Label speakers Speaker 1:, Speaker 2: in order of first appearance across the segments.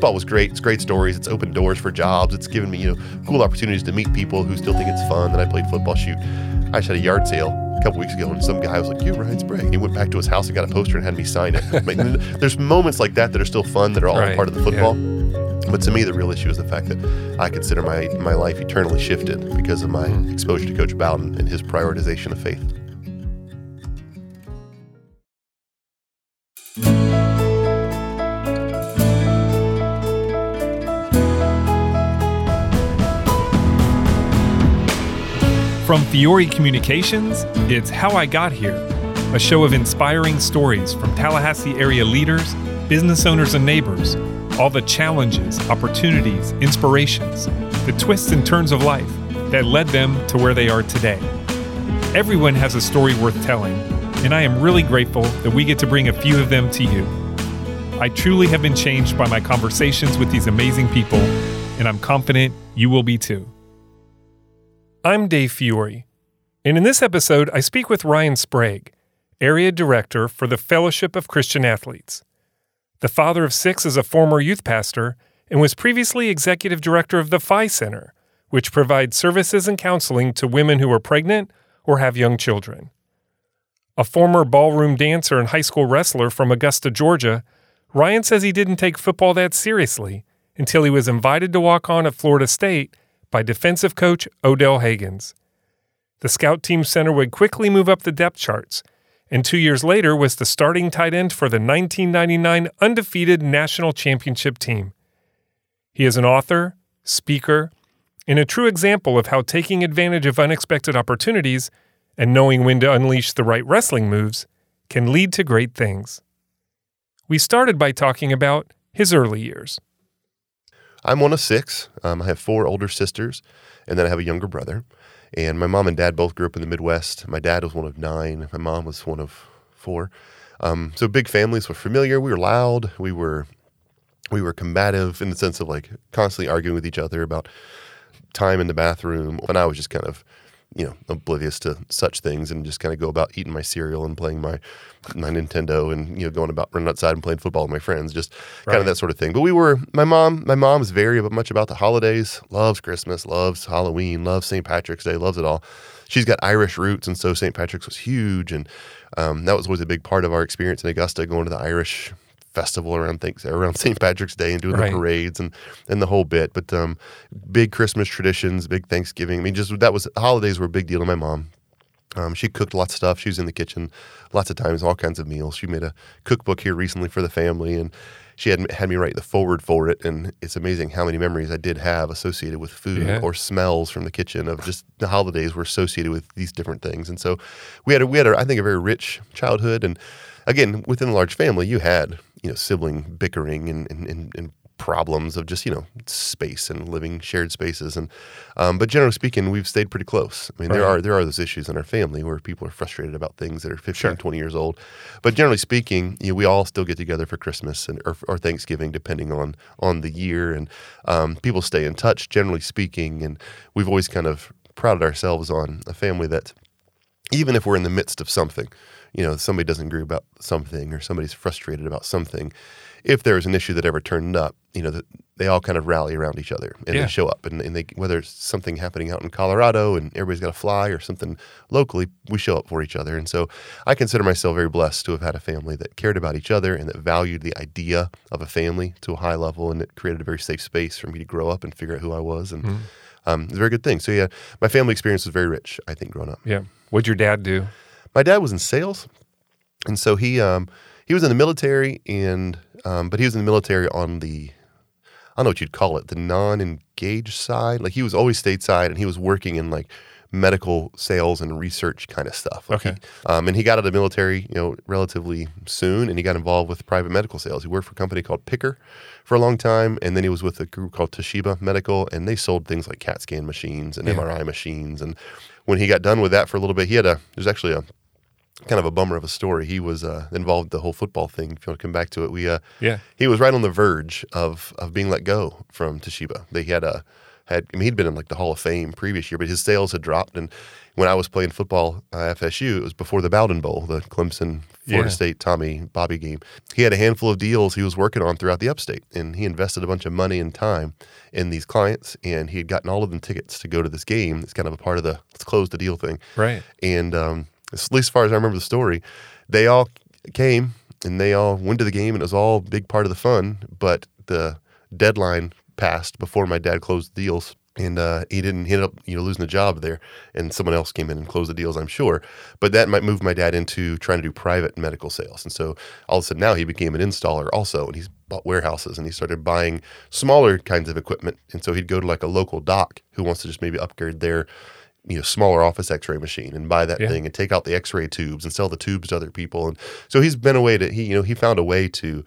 Speaker 1: football was great. It's great stories. It's opened doors for jobs. It's given me you know cool opportunities to meet people who still think it's fun that I played football. Shoot, I just had a yard sale a couple weeks ago, and some guy was like, "You Ryan Sprague." And he went back to his house and got a poster and had me sign it. I mean, there's moments like that that are still fun that are all
Speaker 2: Right,
Speaker 1: part of the football. But to me, the real issue is the fact that I consider my, my life eternally shifted because of my mm. exposure to Coach Bowden and his prioritization of faith.
Speaker 2: From Fiore Communications, it's How I Got Here, a show of inspiring stories from Tallahassee area leaders, business owners, and neighbors. All the challenges, opportunities, inspirations, the twists and turns of life that led them to where they are today. Everyone has a story worth telling, and I am really grateful that we get to bring a few of them to you. I truly have been changed by my conversations with these amazing people, and I'm confident you will be too. I'm Dave Fiore, and in this episode, I speak with Ryan Sprague, Area Director for the Fellowship of Christian Athletes. The father of six is a former youth pastor and was previously Executive Director of the Phi Center, which provides services and counseling to women who are pregnant or have young children. A former ballroom dancer and high school wrestler from Augusta, Georgia, Ryan says he didn't take football that seriously until he was invited to walk on at Florida State by defensive coach Odell Haggins. The scout team center would quickly move up the depth charts, and two years later was the starting tight end for the 1999 undefeated national championship team. He is an author, speaker, and a true example of how taking advantage of unexpected opportunities and knowing when to unleash the right wrestling moves can lead to great things. We started by talking about his early years.
Speaker 1: I'm one of six. Um, I have four older sisters, and then I have a younger brother. And my mom and dad both grew up in the Midwest. My dad was one of nine. My mom was one of four. Um, so big families were familiar. We were loud. We were we were combative in the sense of like constantly arguing with each other about time in the bathroom. And I was just kind of, you know, oblivious to such things and just kind of go about eating my cereal and playing my my Nintendo and you know going about running outside and playing football with my friends, just kind of that sort of thing. But we were my mom. My mom's very much about the holidays. Loves Christmas. Loves Halloween. Loves St. Patrick's Day. Loves it all. She's got Irish roots, and so St. Patrick's was huge, and um, that was always a big part of our experience in Augusta, going to the Irish festival around things around St. Patrick's Day and doing
Speaker 2: Right.
Speaker 1: the parades and and the whole bit. But um, big Christmas traditions, big Thanksgiving. I mean, just that was holidays were a big deal to my mom. Um, she cooked lots of stuff. She was in the kitchen lots of times, all kinds of meals. She made a cookbook here recently for the family, and she had had me write the forward for it. And it's amazing how many memories I did have associated with food
Speaker 2: Yeah.
Speaker 1: or smells from the kitchen of just the holidays were associated with these different things. And so we had a, we had a, I think a very rich childhood. And again, within a large family, you had you know sibling bickering and and, and, and problems of just you know space and living shared spaces and um, but generally speaking we've stayed pretty close. I mean there are there are those issues in our family where people are frustrated about things that are 15
Speaker 2: Sure.
Speaker 1: 20 years old. But generally speaking you know, we all still get together for christmas and or, or thanksgiving depending on on the year. And um, people stay in touch generally speaking. And we've always kind of prided ourselves on a family that even if we're in the midst of something, you know, somebody doesn't agree about something or somebody's frustrated about something, if there's an issue that ever turned up, you know, they all kind of rally around each other and
Speaker 2: Yeah.
Speaker 1: they show up and, and they whether it's something happening out in Colorado and everybody's got to fly or something locally, we show up for each other. And so I consider myself very blessed to have had a family that cared about each other and that valued the idea of a family to a high level and it created a very safe space for me to grow up and figure out who I was and um, it's a very good thing. So yeah, my family experience was very rich, I think, growing up.
Speaker 2: Yeah. What'd your dad do?
Speaker 1: My dad was in sales, and so he um, he was in the military, and um, but he was in the military on the I don't know what you'd call it, the non-engaged side. Like he was always stateside, and he was working in like medical sales and research kind of stuff. Like
Speaker 2: Okay.
Speaker 1: he- um, and he got out of the military, you know, relatively soon, and he got involved with private medical sales. He worked for a company called Picker for a long time, and then he was with a group called Toshiba Medical, and they sold things like CAT scan machines and
Speaker 2: Yeah.
Speaker 1: MRI machines. And when he got done with that for a little bit, he had a there's actually a kind of a bummer of a story. He was uh, involved the whole football thing. If you want to come back to it, we uh,
Speaker 2: Yeah.
Speaker 1: he was right on the verge of of being let go from Toshiba. They had a had I mean he'd been in like the Hall of Fame previous year, but his sales had dropped. And when I was playing football uh, FSU, it was before the Bowden Bowl, the Clemson Florida
Speaker 2: Yeah.
Speaker 1: State Tommy Bobby game. He had a handful of deals he was working on throughout the upstate, and he invested a bunch of money and time in these clients, and he had gotten all of them tickets to go to this game. It's kind of a part of the let's close the deal thing.
Speaker 2: Right.
Speaker 1: And um, at least as far as I remember the story, they all came and they all went to the game, and it was all a big part of the fun. But the deadline passed before my dad closed the deals, and uh, he didn't. He ended up you know losing the job there, and someone else came in and closed the deals. I'm sure, but that might move my dad into trying to do private medical sales, and so all of a sudden now he became an installer also, and he's bought warehouses and he started buying smaller kinds of equipment, and so he'd go to like a local doc who wants to just maybe upgrade their you know smaller office x-ray machine and buy that
Speaker 2: Yeah.
Speaker 1: thing and take out the x-ray tubes and sell the tubes to other people and so he's been a way to he you know he found a way to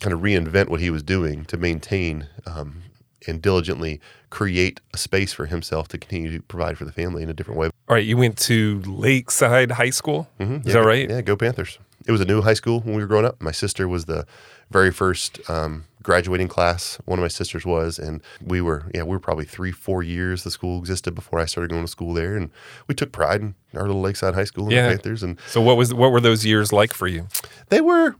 Speaker 1: kind of reinvent what he was doing to maintain um, and diligently create a space for himself to continue to provide for the family in a different way
Speaker 2: All right. You went to Lakeside High School. Is
Speaker 1: Yeah,
Speaker 2: that right?
Speaker 1: yeah go panthers it was a new high school when we were growing up my sister was the very first um, graduating class one of my sisters was and we were yeah we were probably three four years the school existed before i started going to school there and we took pride in our little lakeside high school in
Speaker 2: Yeah.
Speaker 1: the panthers and
Speaker 2: So what was what were those years like for you?
Speaker 1: they were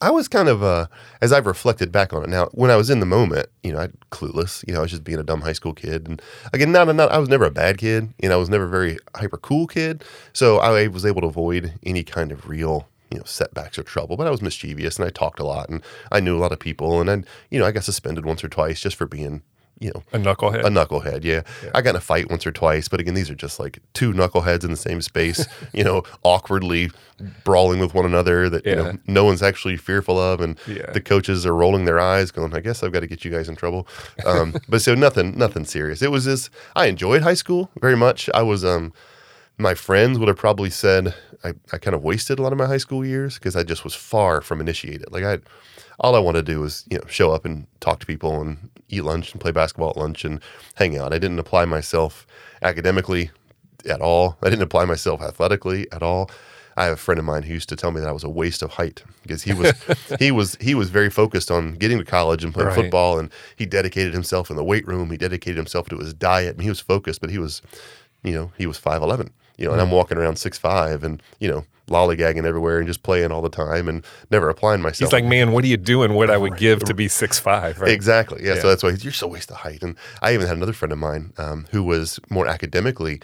Speaker 1: i was kind of uh as i've reflected back on it now when i was in the moment you know i clueless you know i was just being a dumb high school kid and again not, not i was never a bad kid you know i was never a very hyper cool kid so i was able to avoid any kind of real you know setbacks or trouble but i was mischievous and i talked a lot and i knew a lot of people and then you know i got suspended once or twice just for being you know
Speaker 2: A knucklehead.
Speaker 1: a knucklehead, yeah. I got in a fight once or twice, but again, these are just like two knuckleheads in the same space, you know, awkwardly brawling with one another that you know no one's actually fearful of, and
Speaker 2: Yeah.
Speaker 1: the coaches are rolling their eyes, going, "I guess I've got to get you guys in trouble." Um, but so nothing, nothing serious. It was just I enjoyed high school very much. I was um, my friends would have probably said I, I kind of wasted a lot of my high school years because I just was far from initiated. Like I, all I wanted to do was you know show up and talk to people and eat lunch and play basketball at lunch and hang out. I didn't apply myself academically at all. I didn't apply myself athletically at all. I have a friend of mine who used to tell me that I was a waste of height because he was he was he was very focused on getting to college and playing
Speaker 2: Right.
Speaker 1: football and he dedicated himself in the weight room. He dedicated himself to his diet and he was focused, but he was, you know, he was five eleven. You know, and I'm walking around six five and you know lollygagging everywhere and just playing all the time and never applying myself.
Speaker 2: He's like, man, what are you doing? What I would give to be six five, right?
Speaker 1: Exactly. Yeah,
Speaker 2: Yeah.
Speaker 1: So that's why you're so waste of height. And I even had another friend of mine um, who was more academically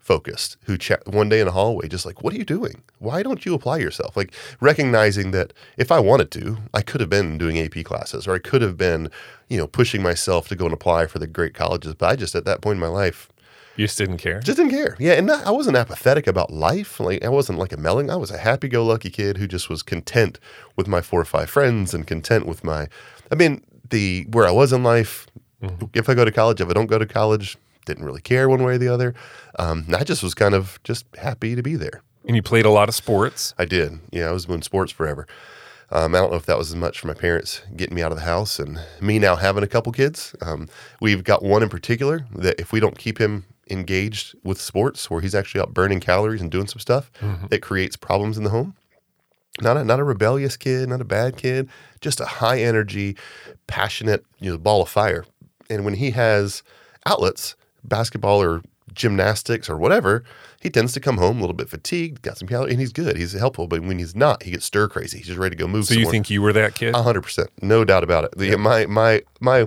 Speaker 1: focused, who chat one day in the hallway, just like, "What are you doing? Why don't you apply yourself?" Like recognizing that if I wanted to, I could have been doing AP classes, or I could have been, you know, pushing myself to go and apply for the great colleges. But I just at that point in my life
Speaker 2: You just didn't care.
Speaker 1: just didn't care. Yeah, and not, I wasn't apathetic about life. Like I wasn't like a melling. I was a happy-go-lucky kid who just was content with my four or five friends and content with my. I mean, the where I was in life. If I go to college, if I don't go to college, didn't really care one way or the other. Um, I just was kind of just happy to be there.
Speaker 2: and you played a lot of sports.
Speaker 1: I did. Yeah, I was doing sports forever. Um, I don't know if that was as much for my parents getting me out of the house and me now having a couple kids. Um, we've got one in particular that if we don't keep him engaged with sports, where he's actually out burning calories and doing some stuff, mm-hmm. that creates problems in the home. Not a not a rebellious kid, not a bad kid, just a high energy, passionate, you know, ball of fire. And when he has outlets, basketball or gymnastics or whatever, he tends to come home a little bit fatigued, got some calories, and he's good. He's helpful. But when he's not, he gets stir crazy. He's just ready to go move.
Speaker 2: So you think you were that kid?
Speaker 1: A hundred percent, no doubt about it. The, My my my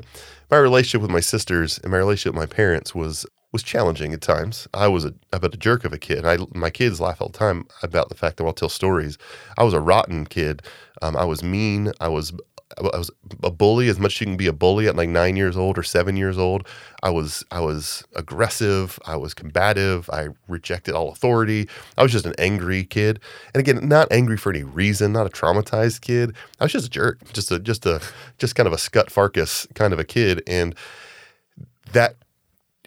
Speaker 1: my relationship with my sisters and my relationship with my parents was was challenging at times. I was a about a jerk of a kid. I my kids laugh all the time about the fact that I'll tell stories. I was a rotten kid. Um, I was mean. I was I was a bully as much as you can be a bully at like nine years old or seven years old. I was I was aggressive. I was combative. I rejected all authority. I was just an angry kid, and again, not angry for any reason. Not a traumatized kid. I was just a jerk. Just a just a just kind of a scut farkus kind of a kid, and that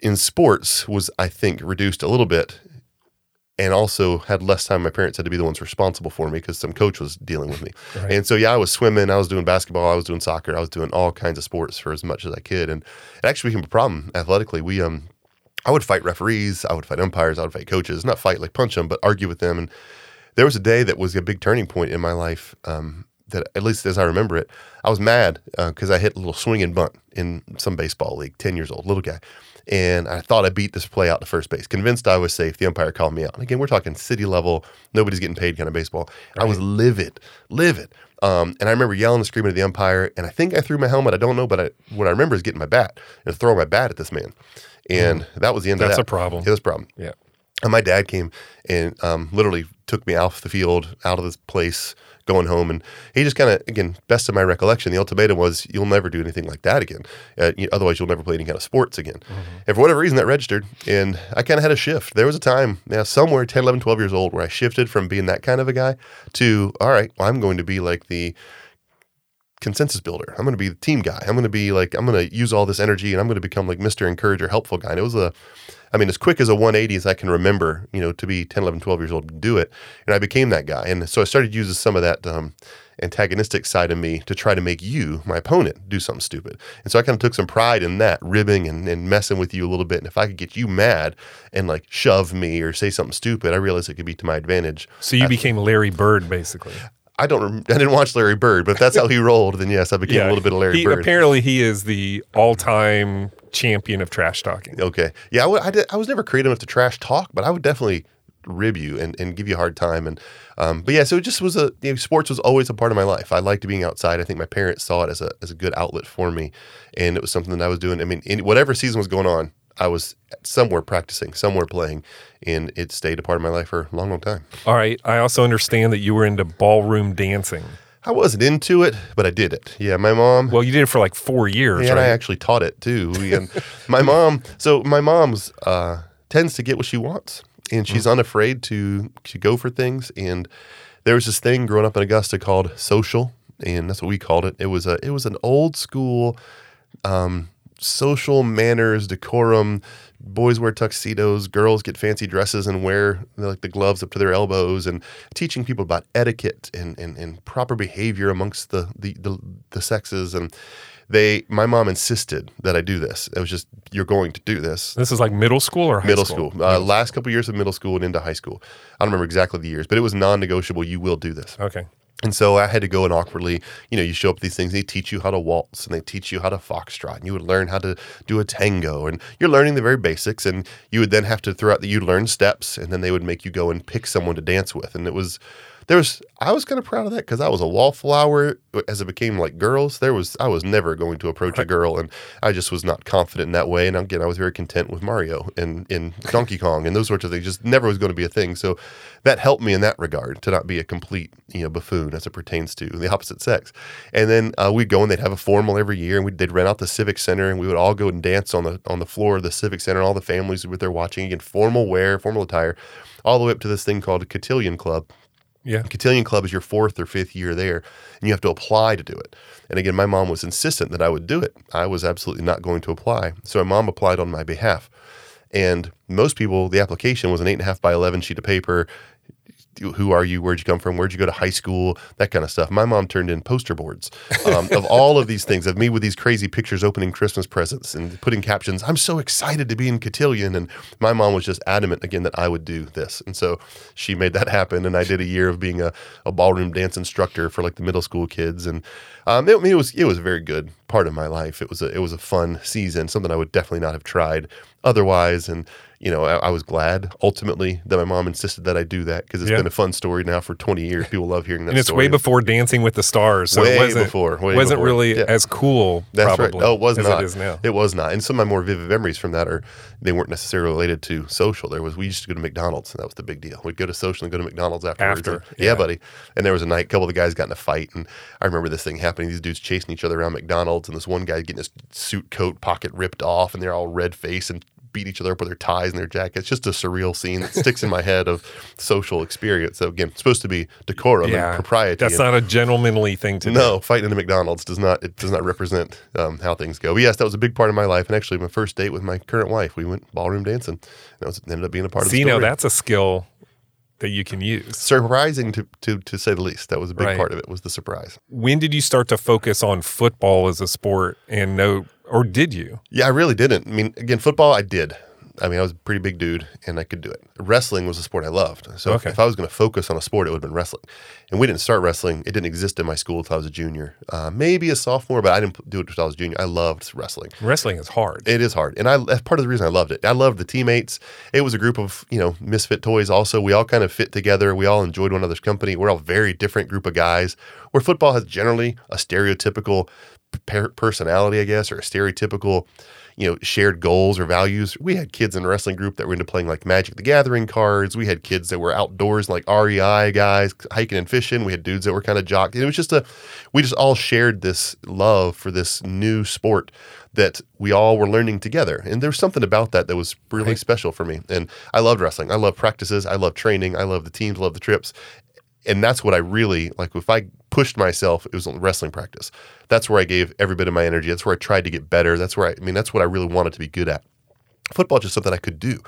Speaker 1: in sports was I think reduced a little bit and also had less time. My parents had to be the ones responsible for me because some coach was dealing with me.
Speaker 2: Right.
Speaker 1: And so, yeah, I was swimming, I was doing basketball, I was doing soccer, I was doing all kinds of sports for as much as I could. And it actually became a problem athletically. We, um, I would fight referees, I would fight umpires, I would fight coaches, not fight like punch them, but argue with them. And there was a day that was a big turning point in my life. Um, that at least as I remember it, I was mad because I hit a little swing and bunt in some baseball league, ten years old, little guy, and I thought I beat this play out to first base. Convinced I was safe. The umpire called me out. And again, we're talking city level, nobody's getting paid kind of baseball. I was livid, livid. Um, and I remember yelling and screaming at the umpire. And I think I threw my helmet. I don't know, but I, what I remember is getting my bat and throwing my bat at this man. And that was the end
Speaker 2: That's
Speaker 1: of that.
Speaker 2: That's a problem.
Speaker 1: It was a problem.
Speaker 2: Yeah.
Speaker 1: And my dad came and um, literally took me off the field, out of this place, going home. And he just kind of, again, best of my recollection, the ultimatum was, you'll never do anything like that again. Uh, you, otherwise, you'll never play any kind of sports again. And for whatever reason, that registered. And I kind of had a shift. There was a time, now somewhere 10, 11, 12 years old, where I shifted from being that kind of a guy to, all right, well, I'm going to be like the consensus builder. I'm going to be the team guy. I'm going to be like, I'm going to use all this energy and I'm going to become like Mr. Encourager, helpful guy. And it was a, I mean, as quick as a 180 as I can remember, you know, to be 10, 11, 12 years old to do it. And I became that guy. And so I started using some of that um, antagonistic side of me to try to make you, my opponent, do something stupid. And so I kind of took some pride in that, ribbing and, and messing with you a little bit. And if I could get you mad and like shove me or say something stupid, I realized it could be to my advantage.
Speaker 2: So you became Larry Bird, basically.
Speaker 1: I don't, rem- I didn't watch Larry Bird, but if that's how he rolled, then yes, I became a little bit of Larry
Speaker 2: he,
Speaker 1: Bird.
Speaker 2: Apparently, he is the all-time champion of trash talking.
Speaker 1: Okay. Yeah, I, w- I, did, I was never creative enough to trash talk, but I would definitely rib you and, and give you a hard time. And um, but yeah, so it just was a you know, sports was always a part of my life. I liked being outside. I think my parents saw it as a as a good outlet for me, and it was something that I was doing. I mean, in whatever season was going on, I was somewhere practicing, somewhere playing, and it stayed a part of my life for a long, long time.
Speaker 2: All right. I also understand that you were into ballroom dancing.
Speaker 1: I wasn't into it, but I did it. Yeah, my mom.
Speaker 2: Well, you did it for like four years,
Speaker 1: and
Speaker 2: right?
Speaker 1: I actually taught it too. And my mom, so my mom's uh, tends to get what she wants, and she's unafraid to to go for things. And there was this thing growing up in Augusta called social, and that's what we called it. It was a it was an old school um, social manners, decorum. Boys wear tuxedos, girls get fancy dresses and wear like the gloves up to their elbows, and teaching people about etiquette and, and, and proper behavior amongst the, the, the, the sexes. And they, my mom insisted that I do this. It was just, you're going to do this
Speaker 2: this is like middle school or high school.
Speaker 1: middle
Speaker 2: school?
Speaker 1: school. Uh, last couple years of middle school and into high school. I don't remember exactly the years, but it was non-negotiable. You will do this.
Speaker 2: Okay.
Speaker 1: And so I had to go and awkwardly, you know, you show up these things, they teach you how to waltz and they teach you how to foxtrot and you would learn how to do a tango and you're learning the very basics and you would then have to throw out that you'd learn steps and then they would make you go and pick someone to dance with. And it was there was I was kind of proud of that because I was a wallflower as it became like girls. There was I was never going to approach a girl and I just was not confident in that way. And again, I was very content with Mario and in Donkey Kong and those sorts of things. Just never was going to be a thing. So that helped me in that regard to not be a complete you know buffoon as it pertains to the opposite sex. And then uh, we'd go and they'd have a formal every year, and we they'd rent out the civic center, and we would all go and dance on the on the floor of the civic center. And all the families were there watching again, formal wear, formal attire, all the way up to this thing called a cotillion club.
Speaker 2: Yeah.
Speaker 1: Cotillion Club is your fourth or fifth year there, and you have to apply to do it. And again, my mom was insistent that I would do it. I was absolutely not going to apply. So my mom applied on my behalf. And most people, the application was an eight and a half by 11 sheet of paper. Who are you? Where'd you come from? Where'd you go to high school? That kind of stuff. My mom turned in poster boards um, of all of these things, of me with these crazy pictures opening Christmas presents and putting captions. I'm so excited to be in Cotillion. And my mom was just adamant again that I would do this. And so she made that happen. And I did a year of being a, a ballroom dance instructor for like the middle school kids. And um, it, it was it was a very good part of my life. It was a it was a fun season, something I would definitely not have tried otherwise. And you know, I, I was glad ultimately that my mom insisted that I do that because it's
Speaker 2: Yeah.
Speaker 1: been a fun story now for 20 years. People love hearing that
Speaker 2: And it's
Speaker 1: story.
Speaker 2: way before Dancing with the Stars, so
Speaker 1: Way
Speaker 2: it wasn't
Speaker 1: before, way
Speaker 2: wasn't
Speaker 1: before.
Speaker 2: really
Speaker 1: Yeah.
Speaker 2: as cool.
Speaker 1: That's
Speaker 2: probably,
Speaker 1: right. Oh, it was not.
Speaker 2: It is now.
Speaker 1: It was not. And some of my more vivid memories from that are they weren't necessarily related to social. There was we used to go to McDonald's, and that was the big deal. We'd go to social and go to McDonald's afterwards.
Speaker 2: After,
Speaker 1: And- yeah,
Speaker 2: yeah.
Speaker 1: buddy. And there was a night, a couple of the guys got in a fight, and I remember this thing happening. These dudes chasing each other around McDonald's, and this one guy getting his suit coat pocket ripped off, and they're all red faced and beat each other up with their ties and their jackets. Just a surreal scene that sticks in my head of social experience. So again, it's supposed to be decorum
Speaker 2: yeah,
Speaker 1: and propriety.
Speaker 2: That's
Speaker 1: and-
Speaker 2: not a gentlemanly thing to do.
Speaker 1: no, fighting in a McDonald's does not it does not represent um, how things go. But yes, that was a big part of my life, and actually my first date with my current wife, we went ballroom dancing. That was ended up being a part of
Speaker 2: See, now that's a skill that you can use.
Speaker 1: surprising to, to to say the least. That was a big
Speaker 2: Right.
Speaker 1: part of it. Was the surprise.
Speaker 2: When did you start to focus on football as a sport and know, or did you?
Speaker 1: Yeah, I really didn't. I mean, again, football I did. I mean, I was a pretty big dude and I could do it. Wrestling was a sport I loved. So
Speaker 2: Okay.
Speaker 1: if, I was going to focus on a sport, it would have been wrestling. And we didn't start wrestling. It didn't exist in my school until I was a junior, uh, maybe a sophomore, but I didn't do it until I was a junior. I loved wrestling.
Speaker 2: Wrestling is hard.
Speaker 1: It is hard, and I that's part of the reason I loved it. I loved the teammates. It was a group of you know misfit toys. Also, we all kind of fit together. We all enjoyed one another's company. We're all very different group of guys. Where football has generally a stereotypical per- personality, I guess, or a stereotypical you know shared goals or values. We had kids in the wrestling group that were into playing like Magic the Gathering cards. We had kids that were outdoors like REI guys hiking and fishing. We had dudes that were kind of jocked. It was just a we just all shared this love for this new sport that we all were learning together. And there was something about that that was really
Speaker 2: Right.
Speaker 1: special for me. And I loved wrestling. I love practices. I love training. I love the teams. Love the trips. And that's what I really like. If I pushed myself, it was wrestling practice. That's where I gave every bit of my energy. That's where I tried to get better. That's where I, I mean, that's what I really wanted to be good at. Football just something I could do,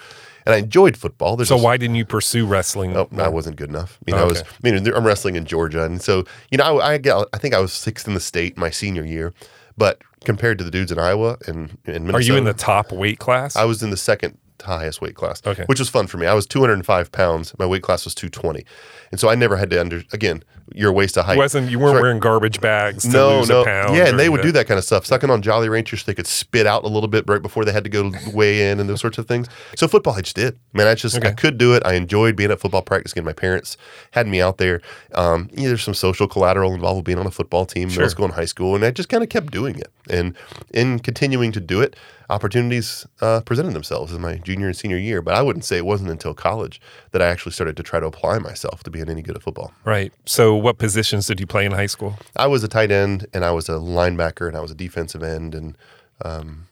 Speaker 1: and I enjoyed football. There's
Speaker 2: so
Speaker 1: just-
Speaker 2: why didn't you pursue wrestling?
Speaker 1: Oh, I wasn't good enough. I mean, I oh,
Speaker 2: was.
Speaker 1: I mean, I'm wrestling in Georgia, and so you know, I, I got. I think I was sixth in the state my senior year, but compared to the dudes in Iowa and in Minnesota,
Speaker 2: Are you in the top weight class?
Speaker 1: I was in the second highest weight class,
Speaker 2: Okay.
Speaker 1: which was fun for me. I was 205 pounds. My weight class was 220, and so I never had to under. Again, your waist to height.
Speaker 2: wasn't you weren't wearing garbage bags to
Speaker 1: no,
Speaker 2: lose
Speaker 1: no,
Speaker 2: a pound?
Speaker 1: yeah, and they would do that kind of stuff, sucking on Jolly Ranchers. So they could spit out a little bit right before they had to go weigh in and those sorts of things. So football, I just did. Man, I just I could do it. I enjoyed being at football practice. Again, my parents had me out there. Um, you know, there's some social collateral involved with being on a football team,
Speaker 2: Sure.
Speaker 1: middle school and high school, and I just kind of kept doing it. And in continuing to do it, opportunities uh, presented themselves in my junior and senior year. But I wouldn't say it wasn't until college that I actually started to try to apply myself to being any good at football.
Speaker 2: Right. So, what positions did you play in high school?
Speaker 1: I was a tight end, and I was a linebacker, and I was a defensive end, and um,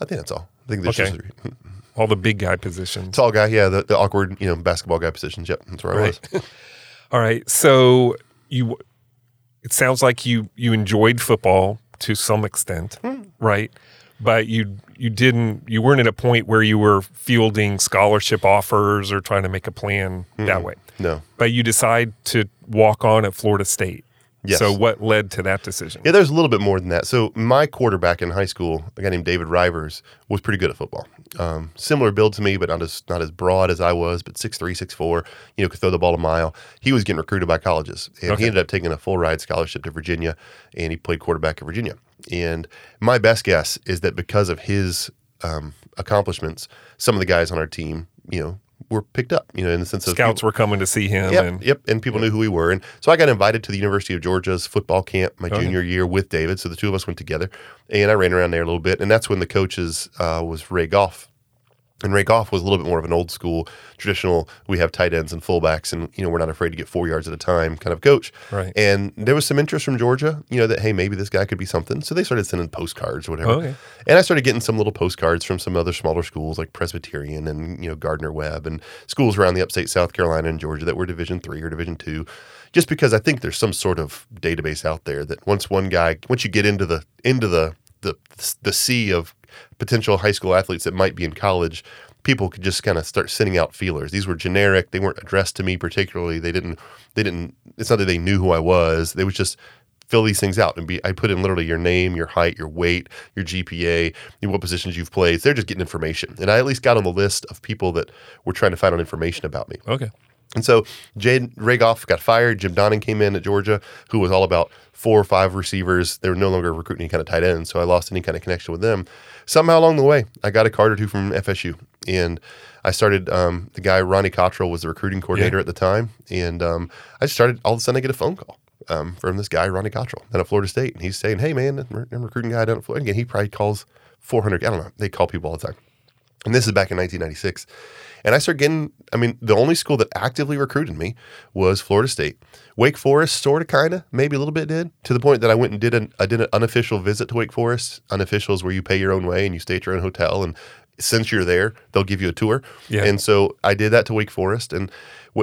Speaker 1: I think that's all. I think there's
Speaker 2: Okay.
Speaker 1: just
Speaker 2: All the big guy positions.
Speaker 1: tall guy, yeah, the, the awkward, you know, basketball guy positions. Yep, that's where I was.
Speaker 2: All right. So you, it sounds like you you enjoyed football to some extent,
Speaker 1: Hmm.
Speaker 2: right? But you you didn't you weren't at a point where you were fielding scholarship offers or trying to make a plan that way.
Speaker 1: No,
Speaker 2: But you decide to walk on at Florida State.
Speaker 1: Yes.
Speaker 2: So what led to that decision?
Speaker 1: yeah, there's a little bit more than that. So my quarterback in high school, a guy named David Rivers, was pretty good at football. Um, similar build to me, but not as not as broad as I was, but 6'3", 6'4", you know, could throw the ball a mile. He was getting recruited by colleges, and
Speaker 2: Okay.
Speaker 1: he ended up taking a full ride scholarship to Virginia, and he played quarterback at Virginia. And my best guess is that because of his um, accomplishments, some of the guys on our team, you know, were picked up, you know, in the sense of
Speaker 2: Scouts were coming to see him,
Speaker 1: Yep,
Speaker 2: and
Speaker 1: yep, and people knew who we were, and so I got invited to the University of Georgia's football camp my junior year with David. So the two of us went together, and I ran around there a little bit, and that's when the coaches uh, was Ray Goff, and Ray Goff was a little bit more of an old school, traditional. We have tight ends and fullbacks, and you know we're not afraid to get four yards at a time kind of coach.
Speaker 2: Right.
Speaker 1: And there was some interest from Georgia, you know that hey maybe this guy could be something. So they started sending postcards or whatever.
Speaker 2: Oh, okay.
Speaker 1: And I started getting some little postcards from some other smaller schools like Presbyterian and you know Gardner Webb and schools around the upstate South Carolina and Georgia that were Division three or Division two. Just because I think there's some sort of database out there that once one guy, once you get into the into the the the sea of potential high school athletes that might be in college, people could just kind of start sending out feelers. These were generic; they weren't addressed to me particularly. They didn't. They didn't. It's not that they knew who I was. They was just fill these things out and be I put in literally your name, your height, your weight, your GPA, what positions you've played. They're just getting information. And I at least got on the list of people that were trying to find out information about me.
Speaker 2: okay,
Speaker 1: And so Jade Ray Goff got fired. Jim Donnan came in at Georgia, who was all about four or five receivers. They were no longer recruiting any kind of tight ends, so I lost any kind of connection with them. Somehow along the way, I got a card or two from FSU, and I started. Um, the guy Ronnie Cottrell was the recruiting coordinator at the time, and um, I started. All of a sudden, I get a phone call um, from this guy Ronnie Cottrell down at Florida State, and he's saying, "Hey, man, I'm a recruiting guy down at Florida." Again, he probably calls 400. I don't know. They call people all the time. And this is back in 1996. And I started getting, I mean, the only school that actively recruited me was Florida State. Wake Forest, sort of, kind of, maybe a little bit did, to the point that I went and did an, I did an unofficial visit to Wake Forest. Unofficial is where you pay your own way and you stay at your own hotel. And since you're there, they'll give you a tour.
Speaker 2: Yeah.
Speaker 1: And so I did that to Wake Forest. And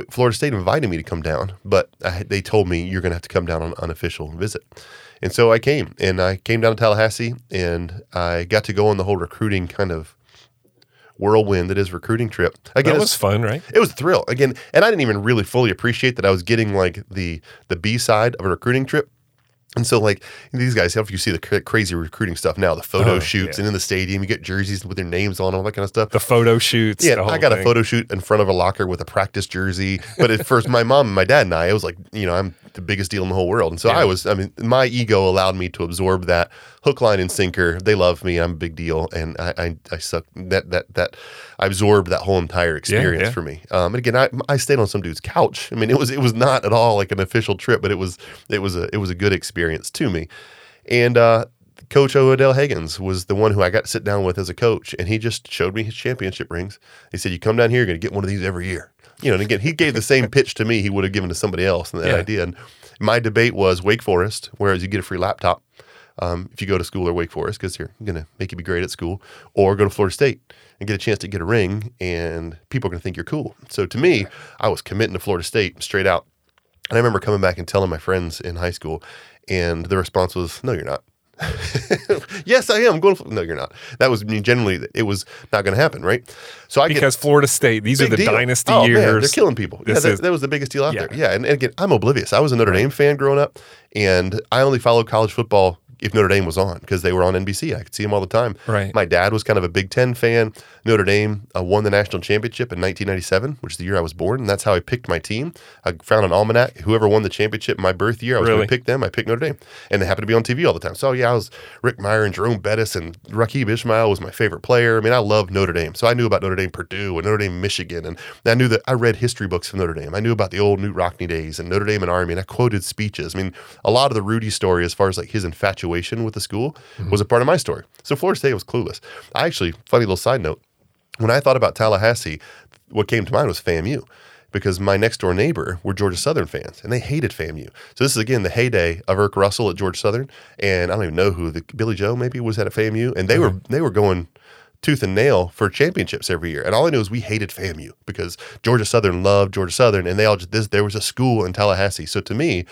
Speaker 1: Florida State invited me to come down, but I, they told me you're going to have to come down on an unofficial visit. And so I came, and I came down to Tallahassee, and I got to go on the whole recruiting kind of whirlwind that is recruiting trip. Again,
Speaker 2: that was fun, right?
Speaker 1: it was a thrill again, and I didn't even really fully appreciate that I was getting like the the B side of a recruiting trip And so, like these guys, if you see the cra- crazy recruiting stuff now, the photo
Speaker 2: Oh,
Speaker 1: shoots
Speaker 2: yeah.
Speaker 1: and in the stadium, you get jerseys with their names on, all that kind of stuff.
Speaker 2: The photo shoots.
Speaker 1: Yeah, I got a photo shoot in front of a locker with a practice jersey. But at first, my mom and my dad and I, it was like, you know, I'm the biggest deal in the whole world. And so
Speaker 2: Yeah.
Speaker 1: I was, I mean, my ego allowed me to absorb that hook, line, and sinker. They love me. I'm a big deal. And I, I, I suck that, that, that, I absorbed that whole entire experience
Speaker 2: yeah.
Speaker 1: for me. Um, and again, I, I stayed on some dude's couch. I mean, it was, it was not at all like an official trip, but it was, it was a, it was a good experience to me. And, uh, Coach Odell Haggins was the one who I got to sit down with as a coach, and he just showed me his championship rings. He said, "You come down here, you're going to get one of these every year." You know, and again, he gave the same pitch to me he would have given to somebody else, and that
Speaker 2: Yeah.
Speaker 1: I did. And my debate was Wake Forest, whereas you get a free laptop um, if you go to school or Wake Forest because they're going to make you be great at school, or go to Florida State and get a chance to get a ring, and people are going to think you're cool. So to me, I was committing to Florida State straight out. And I remember coming back and telling my friends in high school, and the response was, "No, you're not." yes, I am going. No, you're not. That was I mean, generally it was not going to happen, right? So I get
Speaker 2: Because Florida State, these are the
Speaker 1: deal.
Speaker 2: dynasty
Speaker 1: oh,
Speaker 2: years.
Speaker 1: Man, they're killing people. Yeah,
Speaker 2: This
Speaker 1: that,
Speaker 2: is-
Speaker 1: that was the biggest deal out
Speaker 2: Yeah.
Speaker 1: there. Yeah, and, and again, I'm oblivious. I was a Notre Dame fan growing up, and I only followed college football if Notre Dame was on because they were on NBC. I could see them all the time.
Speaker 2: Right.
Speaker 1: My dad was kind of a Big Ten fan. Notre Dame uh, won the national championship in 1997, which is the year I was born, and that's how I picked my team. I found an almanac. Whoever won the championship in my birth year, I was
Speaker 2: Really?
Speaker 1: going to pick them. I picked Notre Dame, and they happened to be on TV all the time. So yeah, I was Rick Mirer and Jerome Bettis and Raghib Ismail was my favorite player. I mean, I loved Notre Dame, so I knew about Notre Dame, Purdue, and Notre Dame, Michigan, and I knew that I read history books from Notre Dame. I knew about the old Knute Rockne days and Notre Dame and Army, and I quoted speeches. I mean, a lot of the Rudy story, as far as like his infatuation with the school, was a part of my story. So Florida State was clueless. I actually, funny little side note, when I thought about Tallahassee, what came to mind was FAMU because my next door neighbor were Georgia Southern fans and they hated FAMU. So this is again the heyday of Erk Russell at Georgia Southern, and I don't even know who the Billy Joe maybe was at FAMU, and they were mm-hmm. they were going tooth and nail for championships every year. And all I knew is we hated FAMU because Georgia Southern loved Georgia Southern, and they all just this there was a school in Tallahassee. So to me.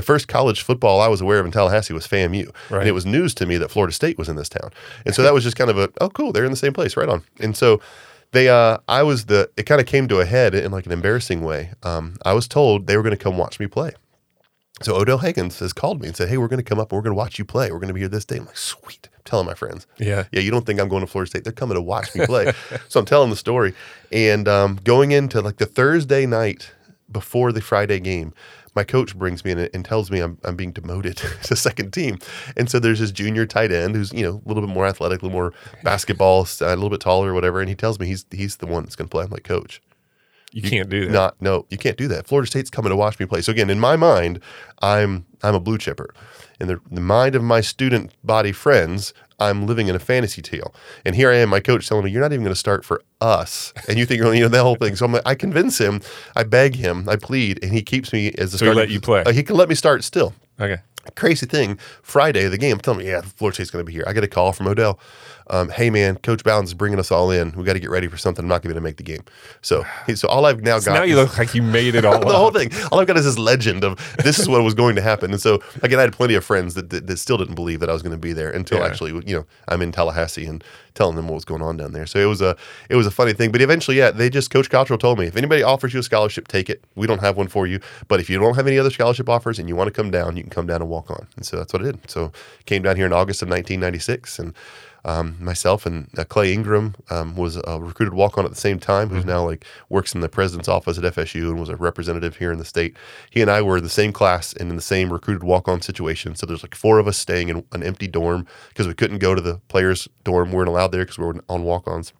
Speaker 1: The first college football I was aware of in Tallahassee was FAMU.
Speaker 2: Right.
Speaker 1: And it was news to me that Florida State was in this town. And so that was just kind of a, oh, cool, they're in the same place, right on. And so they, uh, I was the, it kind of came to a head in like an embarrassing way. Um, I was told they were going to come watch me play. So Odell Haggins has called me and said, hey, we're going to come up and we're going to watch you play. We're going to be here this day. I'm like, sweet. I'm telling my friends.
Speaker 2: Yeah.
Speaker 1: Yeah, you don't think I'm going to Florida State? They're coming to watch me play. so I'm telling the story, and um, going into like the Thursday night before the Friday game, my coach brings me in and tells me I'm, I'm being demoted to second team. And so there's this junior tight end who's you know a little bit more athletic, a little more basketball, a little bit taller or whatever. And he tells me he's he's the one that's going to play. I'm like, coach,
Speaker 2: You can't do that.
Speaker 1: not no, you can't do that. Florida State's coming to watch me play. So again, in my mind, I'm I'm a blue chipper. In the, the mind of my student body friends, I'm living in a fantasy tale. And here I am, my coach telling me, "You're not even going to start for us." And you think you're going you know that whole thing. So I'm like, I convince him, I beg him, I plead, and he keeps me as a
Speaker 2: So
Speaker 1: starter.
Speaker 2: let you play?
Speaker 1: Uh, he can let me start still
Speaker 2: Okay.
Speaker 1: crazy thing Friday the game, telling me, yeah, Florida State's going to be here. I get a call from Odell. Um, hey man, Coach Bowden's is bringing us all in. We got to get ready for something. I'm not going to be able to make the game. So, so all I've now
Speaker 2: So
Speaker 1: got.
Speaker 2: now you
Speaker 1: is-
Speaker 2: look like you made it all
Speaker 1: the
Speaker 2: up.
Speaker 1: whole thing. All I've got is this legend of this is what was going to happen. And so again, I had plenty of friends that, that, that still didn't believe that I was going to be there until
Speaker 2: Yeah.
Speaker 1: actually, you know, I'm in Tallahassee and telling them what was going on down there. So it was a it was a funny thing. But eventually, yeah, they just Coach Cottrell told me if anybody offers you a scholarship, take it. We don't have one for you, but if you don't have any other scholarship offers and you want to come down, you can come down and walk on. And so that's what I did. So came down here in August of 1996 and. Um, myself and uh, Clay Ingram um, was a recruited walk on at the same time, who's now like works in the president's office at FSU and was a representative here in the state. He and I were in the same class and in the same recruited walk on situation. So there's like four of us staying in an empty dorm because we couldn't go to the players' dorm. We weren't allowed there because we were on walk ons.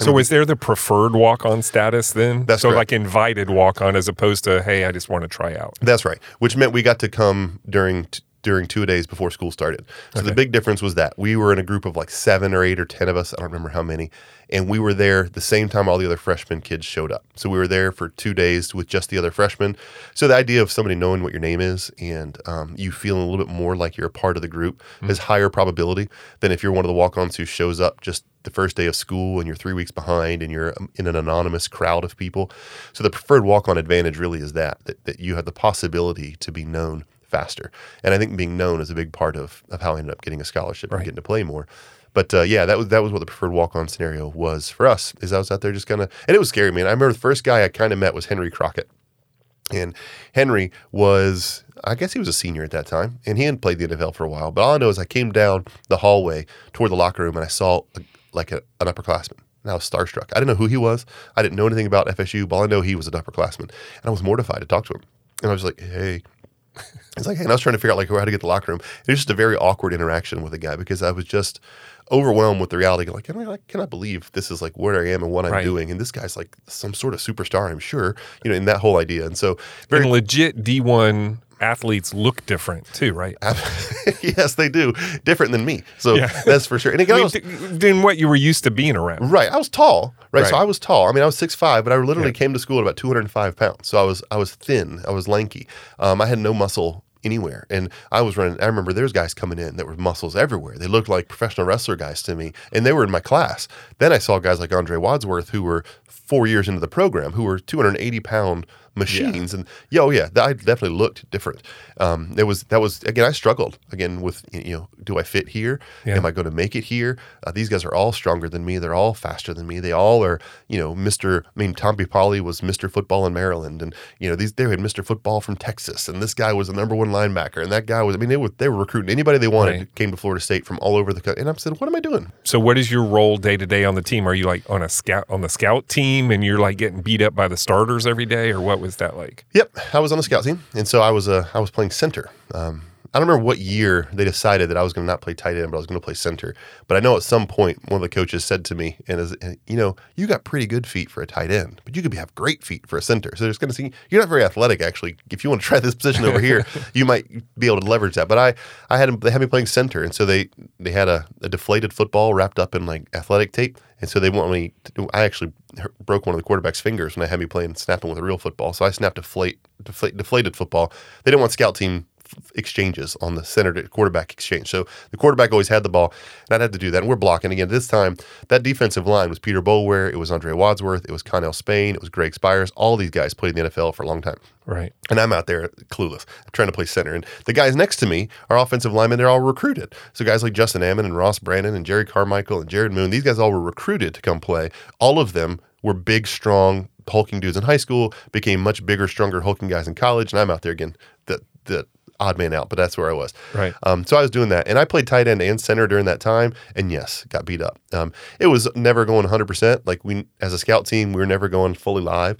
Speaker 2: So is there the preferred walk on status then?
Speaker 1: That's
Speaker 2: so
Speaker 1: correct.
Speaker 2: like invited walk on as opposed to hey, I just want to try out.
Speaker 1: That's right. Which meant we got to come during t- during two days before school started. So the big difference was that we were in a group of like seven or eight or ten of us. I don't remember how many, and we were there the same time all the other freshman kids showed up. So we were there for two days with just the other freshmen. So the idea of somebody knowing what your name is and um, you feeling a little bit more like you're a part of the group has higher probability than if you're one of the walk-ons who shows up just the first day of school and you're three weeks behind and you're um, in an anonymous crowd of people. So the preferred walk-on advantage really is that, that that you have the possibility to be known faster. And I think being known is a big part of, of how I ended up getting a scholarship and getting to play more. But uh, yeah, that was that was what the preferred walk-on scenario was for us. Is I was out there just kind of, and it was scary, man. I remember the first guy I kind of met was Henri Crockett. And Henri was, I guess he was a senior at that time, and he hadn't played the NFL for a while. But all I know is I came down the hallway toward the locker room and I saw a, like a, an upperclassman. And I was starstruck. I didn't know who he was. I didn't know anything about FSU, but all I know he was an upperclassman. And I was mortified to talk to him. And I was like, hey. It's like, and I was trying to figure out like how to get the locker room. It was just a very awkward interaction with a guy because I was just overwhelmed with the reality. Like, can I, like, can I believe this is like where I am and what I'm
Speaker 2: Right.
Speaker 1: doing? And this guy's like some sort of superstar, I'm sure, you know, in that whole idea. And so very
Speaker 2: And legit D1 athletes look different too, right?
Speaker 1: yes, they do. Different than me. So
Speaker 2: Yeah.
Speaker 1: that's for sure. And again,
Speaker 2: I mean,
Speaker 1: was,
Speaker 2: th- than what you were used to being around.
Speaker 1: right. I was tall. Right? So I was tall. I mean, I was six five, but I literally
Speaker 2: Yeah.
Speaker 1: came to school at about 205 pounds. So I was I was thin. I was lanky. Um, I had no muscle anywhere. And I was running. I remember there's guys coming in that were muscles everywhere. They looked like professional wrestler guys to me, and they were in my class. Then I saw guys like Andre Wadsworth who were four years into the program who were 280 pound machines. And yeah, oh yeah that, i definitely looked different. Um it was that was again i struggled again with you know do i fit here?
Speaker 2: Yeah.
Speaker 1: am i going to make it here? Uh, these guys are all stronger than me. They're all faster than me. They all are you know mr i mean tom Polley was mr football in maryland and you know these they had mr football from texas and this guy was the number one linebacker and that guy was i mean they were they were recruiting anybody they wanted
Speaker 2: Right.
Speaker 1: came to florida state from all over the country and i'm saying what am i doing?
Speaker 2: So what is your role day to day on the team? Are you like on a scout on the scout team and you're like getting beat up by the starters every day or what was that like?
Speaker 1: Yep, I was on the scout team, and so I was uh, I was playing center. Um, I don't remember what year they decided that I was going to not play tight end, but I was going to play center. But I know at some point one of the coaches said to me, "And you know, you got pretty good feet for a tight end, but you could be, have great feet for a center. So there's going to see you're not very athletic actually. If you want to try this position over here, you might be able to leverage that. But I I had them they had me playing center, and so they they had a, a deflated football wrapped up in like athletic tape, and so they want me. To I actually broke one of the quarterback's fingers when they had me playing snapping with a real football. So I snapped deflate, deflate deflated football. They didn't want scout team exchanges on the center to quarterback exchange. So the quarterback always had the ball, and I'd have to do that. And we're blocking again. This time, that defensive line was Peter Boulware, it was Andre Wadsworth, it was Connell Spain, it was Greg Spires. All these guys played in the NFL for a long time.
Speaker 2: Right.
Speaker 1: And I'm out there clueless, trying to play center. And the guys next to me are offensive linemen. They're all recruited. So guys like Justin Amman and Ross Brandon and Jerry Carmichael and Jared Moon, these guys all were recruited to come play. All of them were big, strong, hulking dudes in high school, became much bigger, stronger, hulking guys in college. And I'm out there again, the, the odd man out, but that's where I was.
Speaker 2: Right.
Speaker 1: Um, so I was doing that, and I played tight end and center during that time, and yes, got beat up. Um, it was never going 100. percent Like we, as a scout team, we were never going fully live.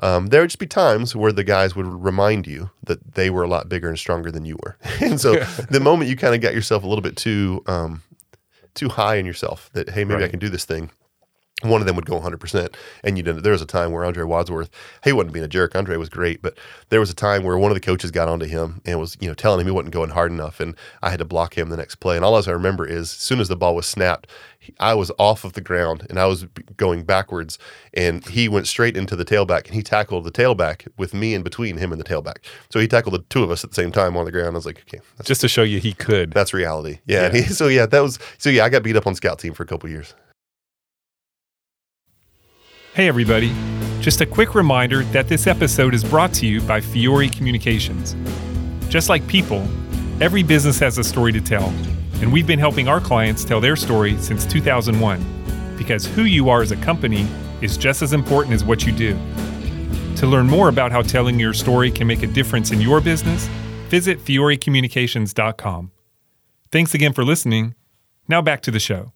Speaker 1: Um, there would just be times where the guys would remind you that they were a lot bigger and stronger than you were, and so the moment you kind of got yourself a little bit too um, too high in yourself that hey maybe I can do this thing. One of them would go 100%. And you didn't. There was a time where Andre Wadsworth, he wasn't being a jerk. Andre was great, but there was a time where one of the coaches got onto him and was, you know, telling him he wasn't going hard enough. And I had to block him the next play. And all I remember is as soon as the ball was snapped, I was off of the ground and I was going backwards. And he went straight into the tailback and he tackled the tailback with me in between him and the tailback. So he tackled the two of us at the same time on the ground. I was like, okay, that's,
Speaker 2: Just to show you he could.
Speaker 1: that's reality. Yeah.
Speaker 2: Yeah.
Speaker 1: And he, so yeah, that was, so yeah, I got beat up on scout team for a couple years.
Speaker 2: Hey, everybody. Just a quick reminder that this episode is brought to you by Fiore Communications. Just like people, every business has a story to tell, and we've been helping our clients tell their story since 2001 because who you are as a company is just as important as what you do. To learn more about how telling your story can make a difference in your business, visit fiorecommunications.com. Thanks again for listening. Now back to the show.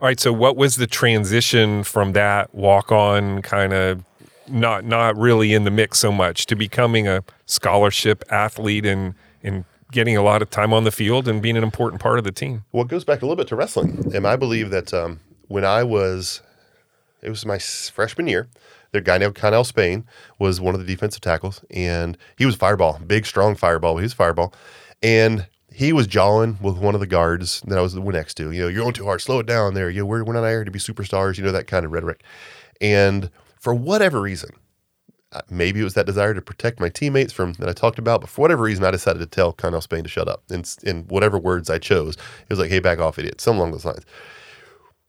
Speaker 2: All right. So, what was the transition from that walk on kind of not not really in the mix so much to becoming a scholarship athlete and and getting a lot of time on the field and being an important part of the team?
Speaker 1: Well, it goes back a little bit to wrestling. And I believe that um, when I was, it was my freshman year, their guy named Connell Spain was one of the defensive tackles, and he was fireball, big, strong fireball. He was fireball, and he was jawing with one of the guards that I was the one next to. You know, you're going too hard. Slow it down there. You know, we're, we're not here to be superstars. You know that kind of rhetoric. And for whatever reason, uh, maybe it was that desire to protect my teammates from that I talked about, but for whatever reason, I decided to tell Connell Spain to shut up. In, in whatever words I chose, it was like, "Hey, back off, idiot," something along those lines.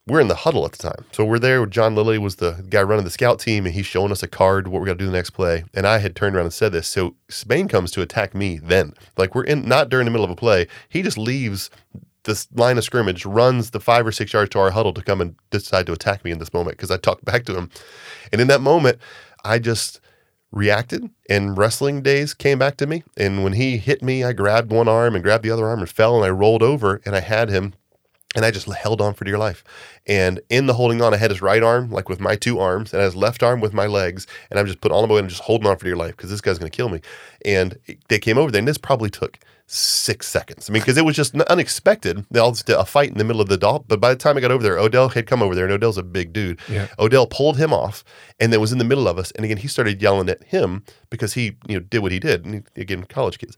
Speaker 1: We're in the huddle at the time, so we're there. John Lilly was the guy running the scout team, and he's showing us a card what we got to do the next play. And I had turned around and said this, so Spain comes to attack me. Then, like we're in not during the middle of a play, he just leaves this line of scrimmage, runs the five or six yards to our huddle to come and decide to attack me in this moment because I talked back to him. And in that moment, I just reacted and wrestling days came back to me. And when he hit me, I grabbed one arm and grabbed the other arm and fell and I rolled over and I had him and I just held on for dear life. And in the holding on, I had his right arm, like with my two arms, and his left arm with my legs. And I'm just put all the way and just holding on for dear life because this guy's going to kill me. And they came over there, and this probably took six seconds. I mean, because it was just unexpected. They all just did a fight in the middle of the doll. But by the time I got over there, Odell had come over there, and Odell's a big dude.
Speaker 2: Yeah.
Speaker 1: Odell pulled him off, and then was in the middle of us. And again, he started yelling at him because he, you know, did what he did. And he, again, college kids.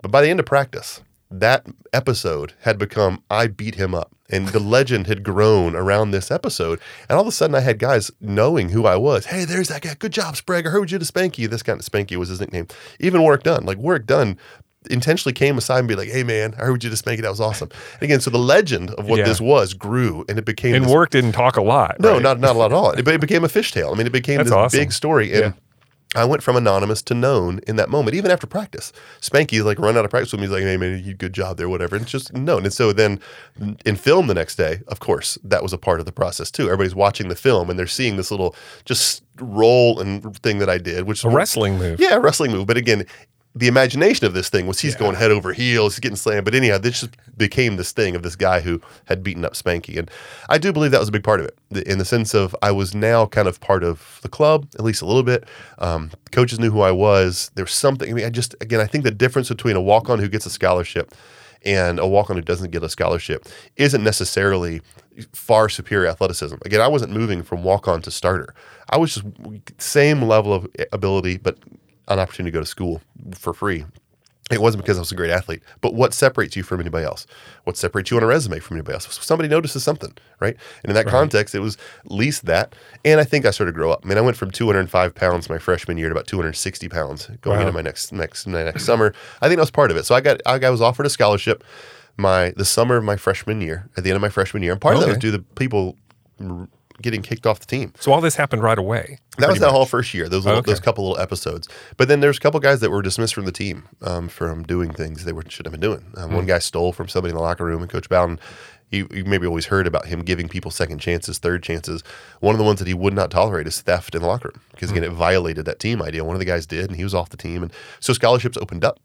Speaker 1: But by the end of practice, that episode had become I beat him up. And the legend had grown around this episode. And all of a sudden I had guys knowing who I was. Hey, there's that guy. Good job, Sprague. I heard you to Spanky. This kind of Spanky was his nickname. Even Warrick Dunn. Like Warrick Dunn intentionally came aside and be like, hey man, I heard you to Spanky. That was awesome. And again, so the legend of what
Speaker 2: Yeah.
Speaker 1: this was grew and it became
Speaker 2: And
Speaker 1: this
Speaker 2: Warrick didn't talk a lot.
Speaker 1: no,
Speaker 2: right?
Speaker 1: not not a lot at all. It, it became a fishtail. I mean, it became
Speaker 2: That's
Speaker 1: this
Speaker 2: awesome.
Speaker 1: big story, and I went from anonymous to known in that moment, even after practice. Spanky like run out of practice with me. He's like, "Hey man, you good job there, whatever." And it's just known. And so then in film the next day, of course, that was a part of the process too. Everybody's watching the film and they're seeing this little just roll and thing that I did, which
Speaker 2: a wrestling move.
Speaker 1: yeah, a wrestling move. But again, the imagination of this thing was he's going head over heels, he's getting slammed. But anyhow, this just became this thing of this guy who had beaten up Spanky. And I do believe that was a big part of it in the sense of I was now kind of part of the club, at least a little bit. Um, coaches knew who I was. There was something, I mean, I just, again, I think the difference between a walk on who gets a scholarship and a walk on who doesn't get a scholarship isn't necessarily far superior athleticism. Again, I wasn't moving from walk on to starter. I was just same level of ability, but an opportunity to go to school for free. It wasn't because I was a great athlete, but what separates you from anybody else? What separates you on a resume from anybody else? Somebody notices something, right? And in that context, it was at least that. And I think I started to grow up. I mean, I went from 205 pounds my freshman year to about 260 pounds going
Speaker 2: Wow.
Speaker 1: into my next next my next summer. I think that was part of it. So I got I was offered a scholarship my the summer of my freshman year. At the end of my freshman year, and part of that was due to the people getting kicked off the team.
Speaker 2: So all this happened right away.
Speaker 1: That was
Speaker 2: pretty
Speaker 1: that
Speaker 2: much.
Speaker 1: whole first year. Those little,
Speaker 2: Okay.
Speaker 1: those couple little episodes. But then there's a couple guys that were dismissed from the team um, from doing things they were, should have been doing. Um,
Speaker 2: Hmm.
Speaker 1: One guy stole from somebody in the locker room, and Coach Bowden, he, you maybe always heard about him giving people second chances, third chances. One of the ones that he would not tolerate is theft in the locker room because
Speaker 2: Hmm.
Speaker 1: again, it violated that team idea. One of the guys did, and he was off the team, and so scholarships opened up.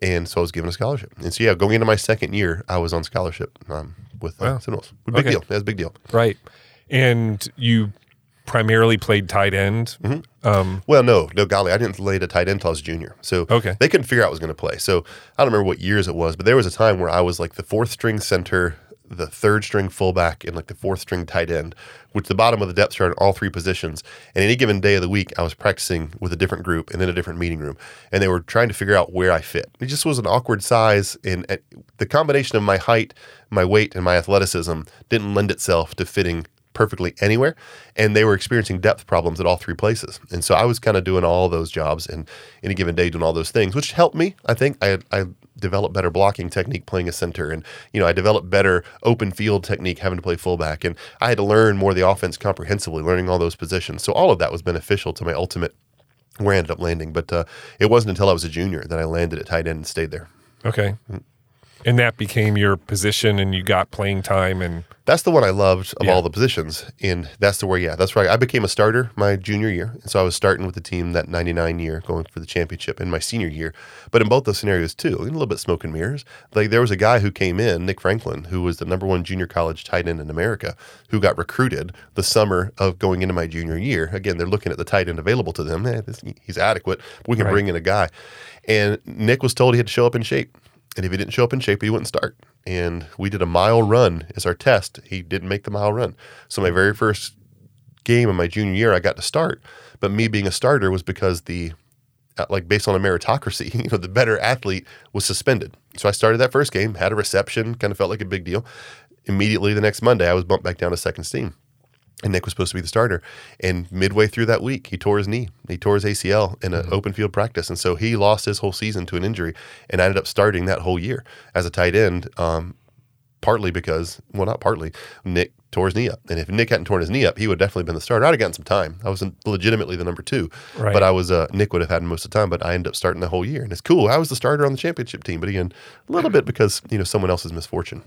Speaker 1: And so I was given a scholarship. And so, yeah, going into my second year, I was on scholarship um, with uh,
Speaker 2: Wow.
Speaker 1: Seminoles. Big
Speaker 2: Okay.
Speaker 1: deal. That was a big deal.
Speaker 2: Right. And you primarily played tight end.
Speaker 1: Mm-hmm.
Speaker 2: Um,
Speaker 1: Well, no, no, golly, I didn't lay to tight end until I was junior. So
Speaker 2: Okay.
Speaker 1: they couldn't figure out I was going to play. So I don't remember what years it was, but there was a time where I was like the fourth string center, the third string fullback, and like the fourth string tight end, which the bottom of the depth chart in all three positions. And any given day of the week, I was practicing with a different group and in a different meeting room, and they were trying to figure out where I fit. It just was an awkward size, and and the combination of my height, my weight, and my athleticism didn't lend itself to fitting perfectly anywhere and they were experiencing depth problems at all three places. And so i was kind of doing all those jobs and any given day doing all those things which helped me i think. I i developed better blocking technique playing a center and you know i developed better open field technique having to play fullback and i had to learn more of the offense comprehensively learning all those positions. So all of that was beneficial to my ultimate where i ended up landing. But uh, it wasn't until i was a junior that i landed at tight end and stayed there.
Speaker 2: Okay. And that became your position, and you got playing time. And
Speaker 1: That's the one I loved of
Speaker 2: Yeah.
Speaker 1: all the positions, and that's the where yeah, that's right. I became a starter my junior year, and so I was starting with the team that '99 year, going for the championship in my senior year. But in both those scenarios too, a little bit smoke and mirrors. Like there was a guy who came in, Nick Franklin, who was the number one junior college tight end in America, who got recruited the summer of going into my junior year. Again, they're looking at the tight end available to them. Eh, this, he's adequate. We can
Speaker 2: Right.
Speaker 1: bring in a guy, and Nick was told he had to show up in shape. And if he didn't show up in shape, he wouldn't start. And we did a mile run as our test. He didn't make the mile run. So my very first game in my junior year, I got to start. But me being a starter was because the uh, like based on a meritocracy, you know, the better athlete was suspended. So I started that first game, had a reception, kind of felt like a big deal. Immediately the next Monday, I was bumped back down to second team. And Nick was supposed to be the starter. And midway through that week, he tore his knee. He tore his ACL in an open field practice. And so he lost his whole season to an injury. And I ended up starting that whole year as a tight end, um, partly because, well, not partly, Nick tore his knee up. And if Nick hadn't torn his knee up, he would have definitely been the starter. I'd have gotten some time. I wasn't legitimately the number two,
Speaker 2: Right.
Speaker 1: but I was, uh, Nick would have had most of the time, but I ended up starting the whole year. And it's cool. I was the starter on the championship team, but again, a little bit because, you know, someone else's misfortune.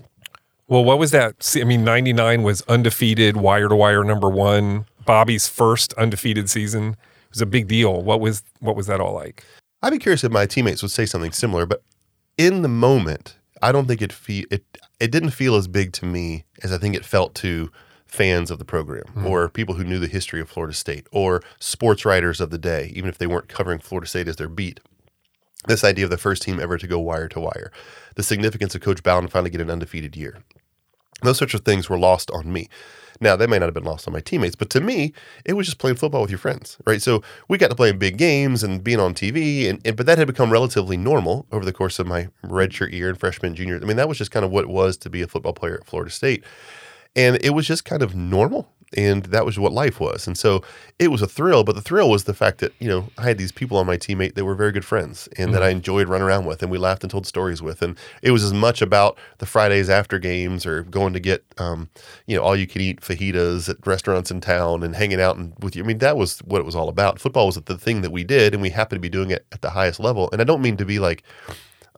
Speaker 2: Well, what was that? I mean, '99 was undefeated, wire to wire number one. Bobby's first undefeated season. It was a big deal. What was what was that all like?
Speaker 1: I'd be curious if my teammates would say something similar, but in the moment, I don't think it fe- it it didn't feel as big to me as I think it felt to fans of the program
Speaker 2: Hmm.
Speaker 1: or people who knew the history of Florida State or sports writers of the day, even if they weren't covering Florida State as their beat. This idea of the first team ever to go wire to wire, the significance of Coach Bowden finally get an undefeated year. Those sorts of things were lost on me. Now, they may not have been lost on my teammates, but to me, it was just playing football with your friends, right? So we got to play in big games and being on TV, and, and but that had become relatively normal over the course of my redshirt year and freshman, junior. I mean, that was just kind of what it was to be a football player at Florida State, and it was just kind of normal, and that was what life was. And so it was a thrill, but the thrill was the fact that you know I had these people on my teammate that were very good friends and that I enjoyed running around with, and we laughed and told stories with, and it was as much about the Fridays after games or going to get um, you know all you can eat fajitas at restaurants in town and hanging out and with you. I mean that was what it was all about. Football was the thing that we did, and we happened to be doing it at the highest level. And I don't mean to be like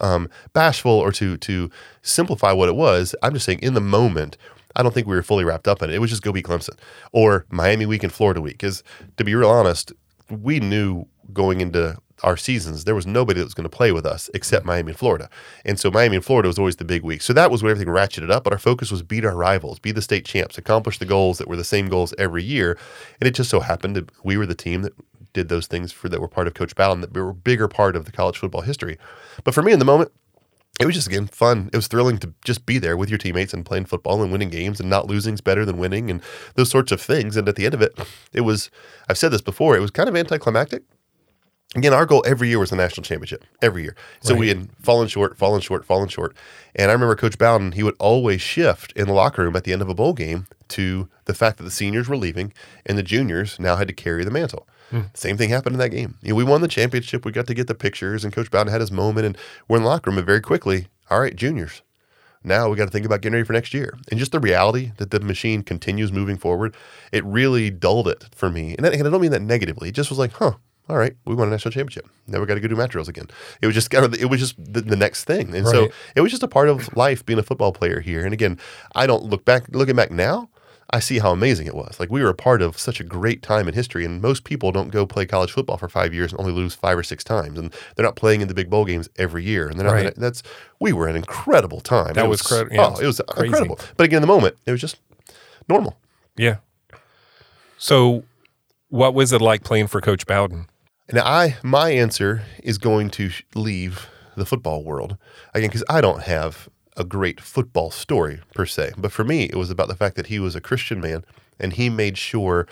Speaker 1: um, bashful or to to simplify what it was. I'm just saying in the moment, I don't think we were fully wrapped up in it. It was just go beat Clemson or Miami week and Florida week. Because to be real honest, we knew going into our seasons there was nobody that was going to play with us except Miami and Florida. And so Miami and Florida was always the big week. So that was where everything ratcheted up. But our focus was beat our rivals, be the state champs, accomplish the goals that were the same goals every year. And it just so happened that we were the team that did those things for that were part of Coach Bowden that were a bigger part of the college football history. But for me in the moment, it was just again fun. It was thrilling to just be there with your teammates and playing football and winning games and not losing is better than winning and those sorts of things. And at the end of it, it was I've said this before, it was kind of anticlimactic. Again, our goal every year was the national championship. Every year. So we had fallen short, fallen short, fallen short. And I remember Coach Bowden, he would always shift in the locker room at the end of a bowl game to the fact that the seniors were leaving and the juniors now had to carry the mantle. Same thing happened in that game. You know, we won the championship. We got to get the pictures, and Coach Bowden had his moment, and we're in the locker room. And very quickly, all right, juniors, now we got to think about getting ready for next year. And just the reality that the machine continues moving forward, it really dulled it for me. And, that, and I don't mean that negatively. It just was like, huh, all right, we won a national championship. Now we got to go do mat drills again. It was just kind of, it was just the, the next thing. And so it was just a part of life being a football player here. And again, I don't look back, looking back now, I see how amazing it was. Like we were a part of such a great time in history, and most people don't go play college football for five years and only lose five or six times, and they're not playing in the big bowl games every year. And they're not.
Speaker 2: Right.
Speaker 1: That's we were an incredible time.
Speaker 2: That
Speaker 1: It
Speaker 2: was cred- oh, yeah,
Speaker 1: oh, it was
Speaker 2: crazy.
Speaker 1: incredible. But again, in the moment, it was just normal.
Speaker 2: Yeah. So, what was it like playing for Coach Bowden?
Speaker 1: Now, I my answer is going to leave the football world again because I don't have a great football story per se. But for me, it was about the fact that he was a Christian man and he made sure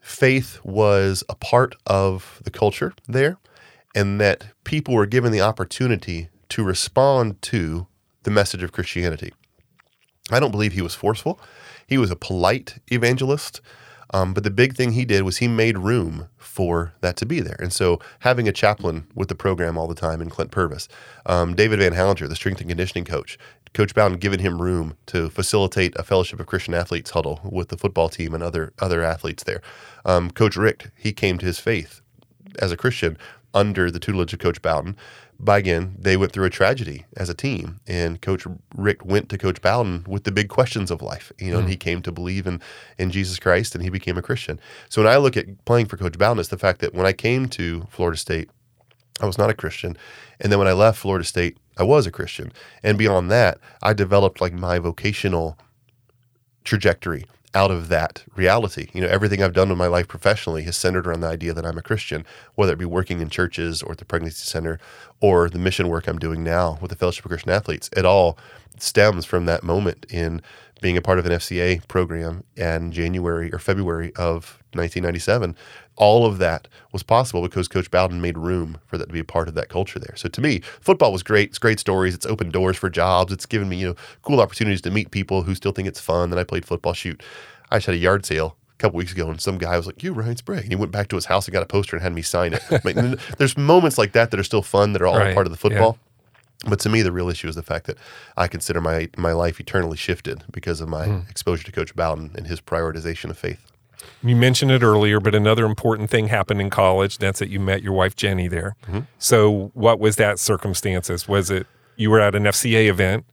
Speaker 1: faith was a part of the culture there, and that people were given the opportunity to respond to the message of Christianity. I don't believe he was forceful. He was a polite evangelist. Um, but the big thing he did was he made room for that to be there. And so having a chaplain with the program all the time in Clint Purvis, um, David Van Halanger, the strength and conditioning coach, Coach Bowden giving him room to facilitate a fellowship of Christian athletes huddle with the football team and other other athletes there. Um, Coach Rick, he came to his faith as a Christian under the tutelage of Coach Bowden. By again, they went through a tragedy as a team, and Coach Rick went to Coach Bowden with the big questions of life. You know, and he hmm. came to believe in in Jesus Christ, and he became a Christian. So when I look at playing for Coach Bowden, it's the fact that when I came to Florida State, I was not a Christian, and then when I left Florida State, I was a Christian, and beyond that, I developed like my vocational trajectory out of that reality. You know, everything I've done in my life professionally has centered around the idea that I'm a Christian, whether it be working in churches or at the pregnancy center or the mission work I'm doing now with the Fellowship of Christian Athletes. It all stems from that moment in being a part of an FCA program in January or February of 1997. All of that was possible because Coach Bowden made room for that to be a part of that culture there. So to me, football was great. It's great stories. It's opened doors for jobs. It's given me, you know, cool opportunities to meet people who still think it's fun. That I played football. Shoot, I just had a yard sale a couple weeks ago, and some guy was like, "You Ryan Sprague," and he went back to his house and got a poster and had me sign it. Like, and there's moments like that that are still fun that are all
Speaker 2: Right.
Speaker 1: part of the football. But to me, the real issue is the fact that I consider my my life eternally shifted because of my hmm. exposure to Coach Bowden and his prioritization of faith.
Speaker 2: You mentioned it earlier, but another important thing happened in college. That's that you met your wife Jenny there. Mm-hmm. So, what was that circumstances? Was it you were at an FCA event,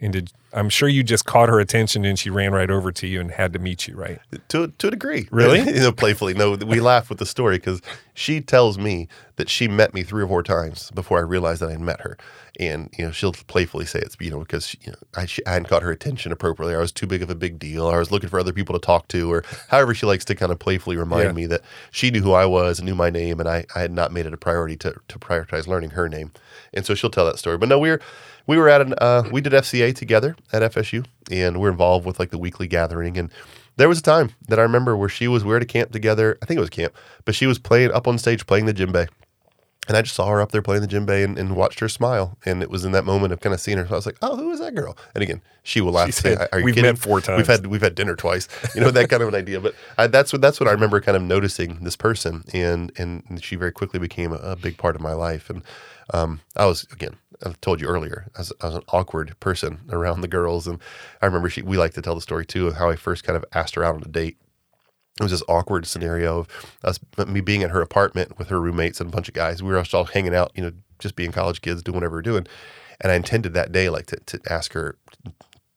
Speaker 2: and did I'm sure you just caught her attention and she ran right over to you and had to meet you, right?
Speaker 1: to to a degree.
Speaker 2: Really?
Speaker 1: you know, playfully. No, we laugh with the story because she tells me that she met me three or four times before I realized that I had met her, and you know she'll playfully say it's you know because she, you know I, she, I hadn't caught her attention appropriately. I was too big of a big deal. I was looking for other people to talk to, or however she likes to kind of playfully remind
Speaker 2: Yeah.
Speaker 1: me that she knew who I was and knew my name, and I, I had not made it a priority to to prioritize learning her name, and so she'll tell that story. But no, we were we were at an uh, we did FCA together at FSU, and we're involved with like the weekly gathering and. There was a time that I remember where she was, we were at a camp together. I think it was camp, but she was playing up on stage playing the djembe. And I just saw her up there playing the djembe and, and watched her smile. And it was in that moment of kind of seeing her. So I was like, oh, who is that girl? And again, she will laugh.
Speaker 2: She said,
Speaker 1: Are you
Speaker 2: "We've
Speaker 1: kidding?
Speaker 2: met four times."
Speaker 1: We've had we've had dinner twice. You know that kind of an idea. But I, that's what that's what I remember kind of noticing this person, and and she very quickly became a, a big part of my life. And um, I was again, I told you earlier, I was, I was an awkward person around the girls, and I remember she we like to tell the story too of how I first kind of asked her out on a date it was this awkward scenario of us me being at her apartment with her roommates and a bunch of guys. We were all hanging out, you know, just being college kids, doing whatever we're doing. And I intended that day like to, to ask her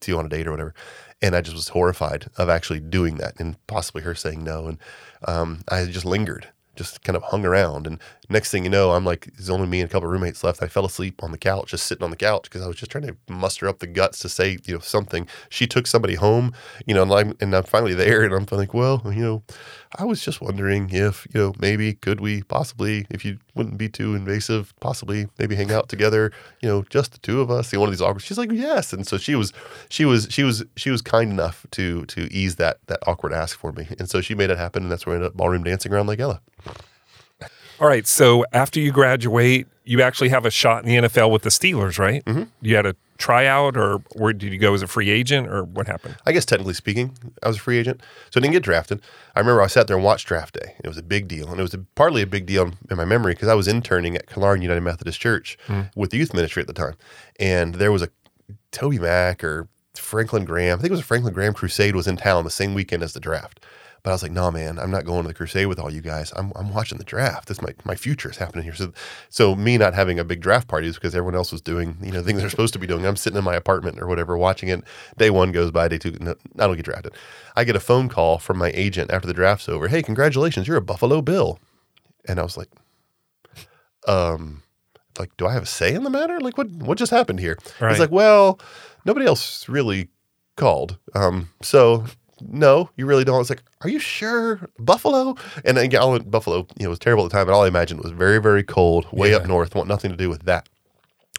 Speaker 1: to you on a date or whatever. And I just was horrified of actually doing that and possibly her saying no. And um, I just lingered, just kind of hung around. And next thing you know, I'm like, there's only me and a couple roommates left. I fell asleep on the couch, just sitting on the couch because I was just trying to muster up the guts to say, you know, something. She took somebody home, you know, and I'm, and I'm finally there and I'm like, well, you know, I was just wondering if, you know, maybe could we possibly, if you wouldn't be too invasive, possibly maybe hang out together, you know, just the two of us. You know, one of these awkward. She's like, yes. And so she was, she was, she was, she was kind enough to to ease that that awkward ask for me. And so she made it happen, and that's where I ended up ballroom dancing around Lake Ella.
Speaker 2: All right. So after you graduate, you actually have a shot in the NFL with the Steelers, right? Mm-hmm. You had a tryout, or where did you go as a free agent, or what happened?
Speaker 1: I guess technically speaking, I was a free agent, so I didn't get drafted. I remember I sat there and watched draft day. It was a big deal, and it was a, partly a big deal in my memory because I was interning at Killearn United Methodist Church with the youth ministry at the time, and there was a TobyMac or Franklin Graham. I think it was a Franklin Graham crusade was in town the same weekend as the draft. But I was like, no, man, I'm not going to the crusade with all you guys. I'm, I'm watching the draft. This my my future is happening here. So so me not having a big draft party is because everyone else was doing you know things they're supposed to be doing. I'm sitting in my apartment or whatever watching it. Day one goes by. Day two, no, I don't get drafted. I get a phone call from my agent after the draft's over. Hey, congratulations, you're a Buffalo Bill. And I was like, um, like, do I have a say in the matter? Like, what what just happened here?
Speaker 2: Right.
Speaker 1: He's like, well, nobody else really called. Um, so no, you really don't. I was like, are you sure? Buffalo? And then all in Buffalo, you know, was terrible at the time, but all I imagined was very, very cold, way up north, want nothing to do with that.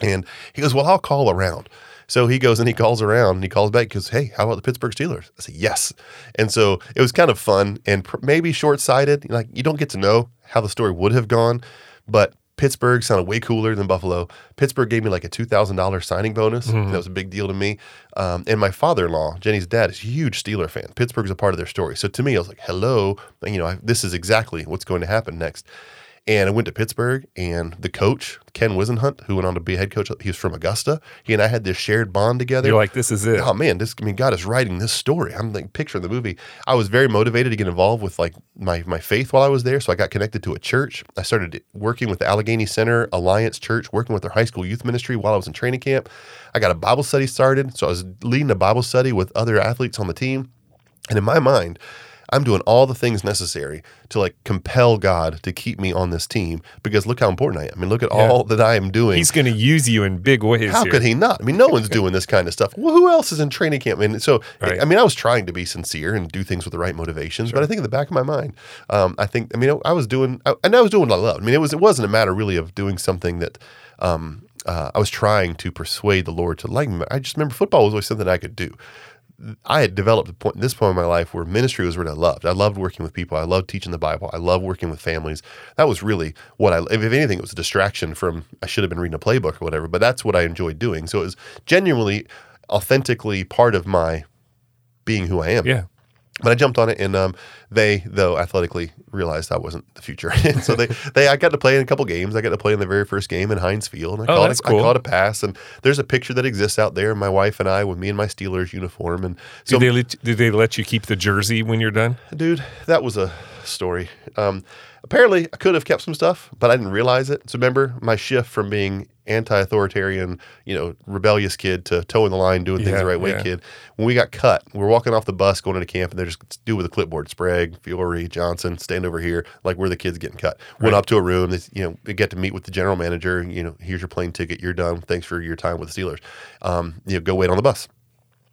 Speaker 1: And he goes, Well, I'll call around. So he goes and he calls around and he calls back because, Hey, how about the Pittsburgh Steelers? I said, Yes. And so it was kind of fun and pr- maybe short sighted. Like, you don't get to know how the story would have gone, but Pittsburgh sounded way cooler than Buffalo. Pittsburgh gave me like a $2,000 signing bonus. and That was a big deal to me. Um, and my father in law, Jenny's dad, is a huge Steeler fan. Pittsburgh's a part of their story. So to me, I was like, hello, you know, I, this is exactly what's going to happen next. And I went to Pittsburgh, and the coach, Ken Whisenhunt, who went on to be head coach, he was from Augusta. He and I had this shared bond together.
Speaker 2: You're like, this is it.
Speaker 1: oh man, this I mean, God is writing this story. I'm like picturing the movie. I was very motivated to get involved with like my my faith while I was there. So I got connected to a church. I started working with the Allegheny Center Alliance Church, working with their high school youth ministry while I was in training camp. I got a Bible study started. So I was leading a Bible study with other athletes on the team. And in my mind, I'm doing all the things necessary to like compel God to keep me on this team because look how important I am. I mean, look at all that I am doing.
Speaker 2: He's going to use you in big ways.
Speaker 1: How
Speaker 2: here.
Speaker 1: could he not? I mean, no one's doing this kind of stuff. Well, who else is in training camp? I And so,
Speaker 2: Right.
Speaker 1: I mean, I was trying to be sincere and do things with the right motivations, but I think in the back of my mind, um, I think, I mean, I was doing, I, and I was doing what I loved. I mean, it was, it wasn't a matter really of doing something that, um, uh, I was trying to persuade the Lord to like me. I just remember football was always something I could do. I had developed a point this point in my life where ministry was what I loved. I loved working with people. I loved teaching the Bible. I loved working with families. That was really what I. If anything, it was a distraction from. I should have been reading a playbook or whatever. But that's what I enjoyed doing. So it was genuinely, authentically part of my being who I am.
Speaker 2: Yeah.
Speaker 1: But I jumped on it, and um, they, though athletically, realized that wasn't the future. and so they, they, I got to play in a couple games. I got to play in the very first game in Heinz Field. And I
Speaker 2: Oh,
Speaker 1: caught
Speaker 2: that's
Speaker 1: a,
Speaker 2: cool.
Speaker 1: I caught a pass, and there's a picture that exists out there. My wife and I, with me in my Steelers uniform, and so
Speaker 2: Did they let, did they let you keep the jersey when you're done?
Speaker 1: dude, that was a story. Um, apparently, I could have kept some stuff, but I didn't realize it. So remember my shift from being anti-authoritarian, you know, rebellious kid to toeing the line, doing things
Speaker 2: Yeah,
Speaker 1: the right way
Speaker 2: yeah.
Speaker 1: kid. When we got cut, we're walking off the bus going into camp, and they're just do with a clipboard. Sprague, Fiore, Johnson, stand over here, like we're the kids getting cut. Went up to a room. They, you know, we get to meet with the general manager. You know, here's your plane ticket. You're done. Thanks for your time with the Steelers. Um, you know, go wait on the bus.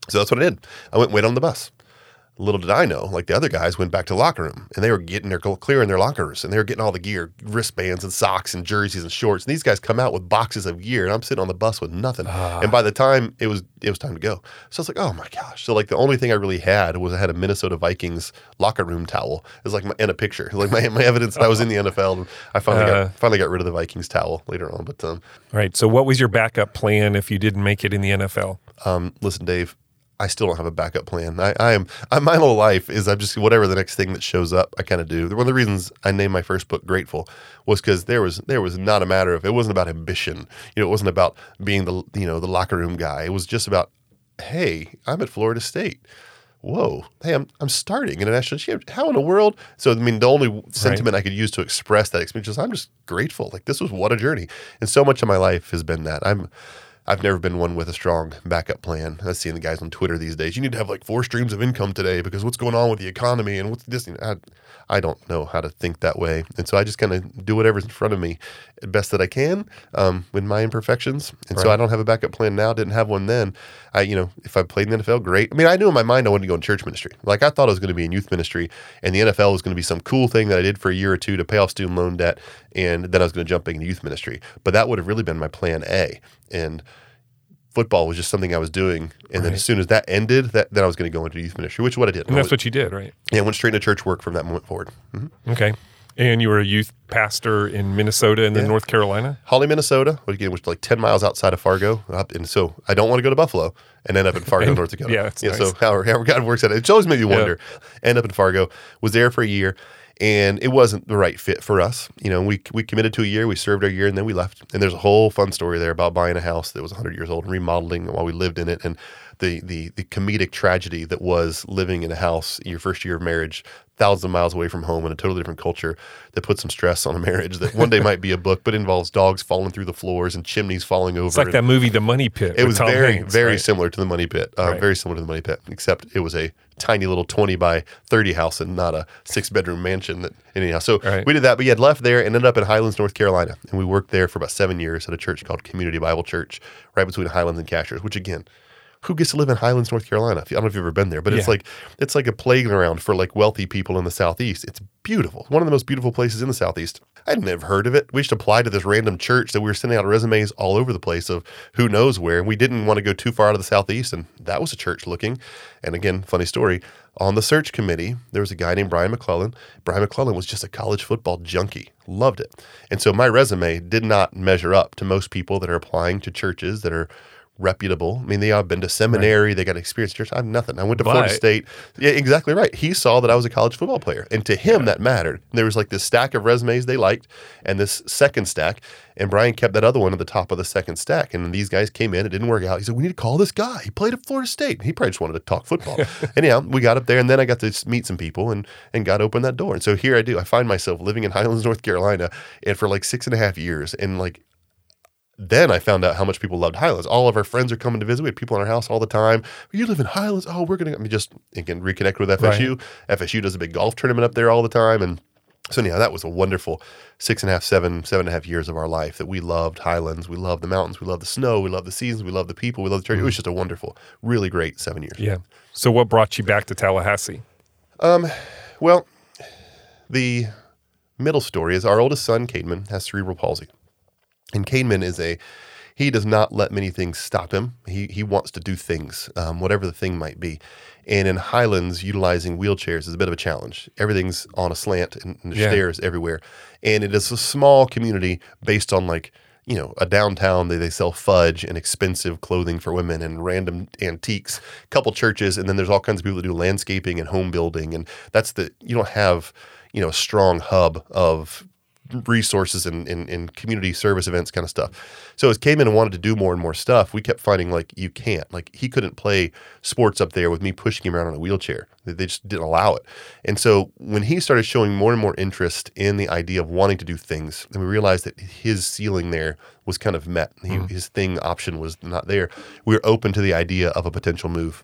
Speaker 1: So that's what I did. I went wait on the bus. Little did I know, like the other guys went back to the locker room and they were getting their clearing their lockers and they were getting all the gear, wristbands and socks and jerseys and shorts. And these guys come out with boxes of gear and I'm sitting on the bus with nothing. And by the time it was it was time to go, so I was like, oh my gosh. So like the only thing I really had was I had a Minnesota Vikings locker room towel. It was like my and a picture, like my, my evidence that I was in the NFL. And I finally
Speaker 2: Uh.
Speaker 1: got finally got rid of the Vikings towel later on. But um,
Speaker 2: Right. So, what was your backup plan if you didn't make it in the NFL?
Speaker 1: um, listen, Dave, I still don't have a backup plan. I, I am I, my whole life is I'm just whatever the next thing that shows up, I kind of do. One of the reasons I named my first book Grateful was because there was there was not a matter of it wasn't about ambition. You know, it wasn't about being the you know the locker room guy. It was just about, hey, I'm at Florida State. Whoa, hey, I'm I'm starting in a national championship. How in the world? So I mean, the only sentiment I could use to express that experience is I'm just grateful. Like this was what a journey, and so much of my life has been that. I'm I've never been one with a strong backup plan. I've seen the guys on Twitter these days. You need to have like four streams of income today because what's going on with the economy and what's this? I, I don't know how to think that way, and so I just kind of do whatever's in front of me, best that I can, um, with my imperfections. And so I don't have a backup plan now. Didn't have one then. I, you know, if I played in the NFL, great. I mean, I knew in my mind I wanted to go in church ministry. Like I thought I was going to be in youth ministry, and the NFL was going to be some cool thing that I did for a year or two to pay off student loan debt, and then I was going to jump into youth ministry. But that would have really been my plan A, and football was just something I was doing. And then as soon as that ended, that then I was going to go into youth ministry, which is what I did.
Speaker 2: And that's
Speaker 1: went,
Speaker 2: what you did, right?
Speaker 1: yeah, I went straight into church work from that moment forward. Mhm.
Speaker 2: Okay. And you were a youth pastor in Minnesota and then
Speaker 1: Yeah.
Speaker 2: North Carolina?
Speaker 1: Hawley, Minnesota, which again was like ten miles outside of Fargo, and so I don't want to go to Buffalo and end up in Fargo,
Speaker 2: And-
Speaker 1: North Dakota.
Speaker 2: yeah,
Speaker 1: So
Speaker 2: nice.
Speaker 1: however, however God works at it, it's always made me wonder. End up in Fargo, was there for a year, and it wasn't the right fit for us. You know, we we committed to a year, we served our year, and then we left. And there's a whole fun story there about buying a house that was 100 years old and remodeling while we lived in it, and the the the comedic tragedy that was living in a house your first year of marriage, thousands of miles away from home in a totally different culture that puts some stress on a marriage that one day might be a book, but involves dogs falling through the floors and chimneys falling over.
Speaker 2: It's like that movie, The Money Pit.
Speaker 1: it was
Speaker 2: Tom
Speaker 1: very,
Speaker 2: Hanks,
Speaker 1: very
Speaker 2: right?
Speaker 1: similar to the Money Pit. Uh,
Speaker 2: Right.
Speaker 1: Very similar to the Money Pit, except it was a tiny little twenty by thirty house and not a six bedroom mansion. That anyhow, so
Speaker 2: Right.
Speaker 1: we did that. But had left there and ended up in Highlands, North Carolina, and we worked there for about seven years at a church called Community Bible Church, right between Highlands and Cashiers. Which again. Who gets to live in Highlands, North Carolina? I don't know if you've ever been there, but it's
Speaker 2: Yeah.
Speaker 1: like it's like a playground for like wealthy people in the southeast. It's beautiful, one of the most beautiful places in the southeast. I'd never heard of it. We just applied to this random church that we were sending out resumes all over the place of who knows where. And we didn't want to go too far out of the southeast, and that was a church looking. And again, funny story. On the search committee, there was a guy named Brian McClellan. Brian McClellan was just a college football junkie, loved it. And so my resume did not measure up to most people that are applying to churches that are reputable. I mean, they have been to seminary, they got experience church. I have nothing. I went to Florida State. Yeah, exactly right. He saw that I was a college football player, and to him that mattered. There was like this stack of resumes they liked, and this second stack, and Brian kept that other one at the top of the second stack. And these guys came in, it didn't work out. He said, "We need to call this guy. He played at Florida State. He probably just wanted to talk football." Anyhow, we got up there, and then I got to meet some people, and and got open that door. And so here I do. I find myself living in Highlands, North Carolina, and for like six and a half years, and like then I found out how much people loved Highlands. All of our friends are coming to visit. We had people in our house all the time. You live in Highlands? Oh, we're gonna. I mean, just again reconnect with FSU. FSU does a big golf tournament up there all the time, and so anyhow, that was a wonderful six and a half, seven, seven and a half years of our life that we loved Highlands. We loved the mountains. We loved the snow. We loved the seasons. We loved the people. We loved the church. It was mm. just a wonderful, really great seven years.
Speaker 2: Yeah. So, what brought you back to Tallahassee?
Speaker 1: Um, well, the middle story is our oldest son, Cademan, has cerebral palsy. And Cademan is a, he does not let many things stop him. He, he wants to do things, um, whatever the thing might be. And in Highlands, utilizing wheelchairs is a bit of a challenge. Everything's on a slant and, and there's
Speaker 2: Yeah.
Speaker 1: stairs everywhere. And it is a small community based on like, you know, a downtown they, they sell fudge and expensive clothing for women and random antiques, a couple churches, and then there's all kinds of people that do landscaping and home building. And that's the you don't have, you know, a strong hub of resources and, and, and community service events kind of stuff. So as came in and wanted to do more and more stuff, we kept finding like you can't. Like he couldn't play sports up there with me pushing him around on a wheelchair. They just didn't allow it. And so when he started showing more and more interest in the idea of wanting to do things, and we realized that his ceiling there was kind of met. He, mm. His thing option was not there. We were open to the idea of a potential move.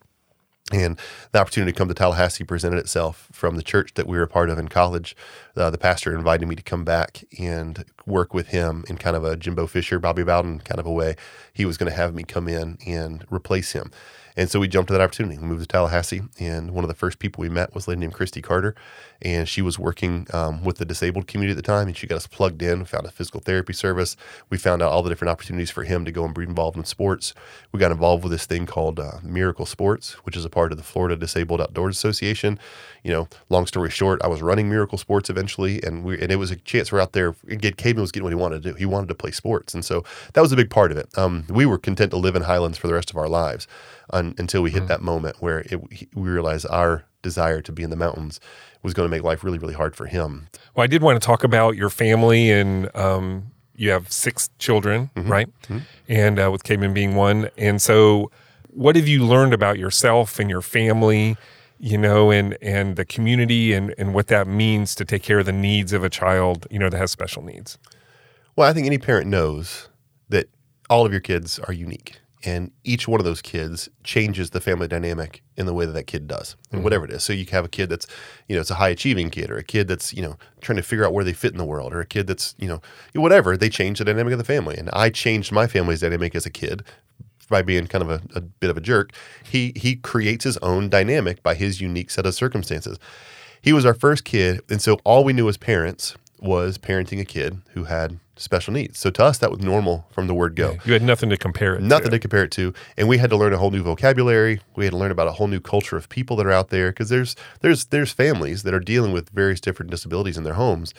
Speaker 1: And the opportunity to come to Tallahassee presented itself from the church that we were a part of in college. Uh, the pastor invited me to come back and work with him in kind of a Jimbo Fisher, Bobby Bowden kind of a way. He was going to have me come in and replace him. And so we jumped to that opportunity. We moved to Tallahassee, and one of the first people we met was a lady named Christy Carter, and she was working um, with the disabled community at the time, and she got us plugged in. Found a physical therapy service. We found out all the different opportunities for him to go and be involved in sports. We got involved with this thing called uh, Miracle Sports, which is a part of the Florida Disabled Outdoors Association. You know, long story short, I was running Miracle Sports eventually, and we and it was a chance we're out there. Get Was getting what he wanted to do. He wanted to play sports, and so that was a big part of it. Um, we were content to live in Highlands for the rest of our lives un, until we hit mm. that moment where it, we realized our desire to be in the mountains was going to make life really, really hard for him.
Speaker 2: Well, I did want to talk about your family and um, you have six children, mm-hmm. right? Mm-hmm. And uh, with Cayman being one. And so, what have you learned about yourself and your family? You know, and and the community and and what that means to take care of the needs of a child, you know, that has special needs.
Speaker 1: Well, I think any parent knows that all of your kids are unique and each one of those kids changes the family dynamic in the way that that kid does and mm-hmm. whatever it is so you have a kid that's you know it's a high achieving kid or a kid that's you know trying to figure out where they fit in the world or a kid that's you know whatever they change the dynamic of the family and i changed my family's dynamic as a kid by being kind of a, a bit of a jerk he he creates his own dynamic by his unique set of circumstances he was our first kid and so all we knew as parents was parenting a kid who had special needs. So to us, that was normal from the word go.
Speaker 2: You had nothing to compare it
Speaker 1: nothing
Speaker 2: to.
Speaker 1: to compare it to. And we had to learn a whole new vocabulary. We had to learn about a whole new culture of people that are out there because there's there's there's families that are dealing with various different disabilities in their homes.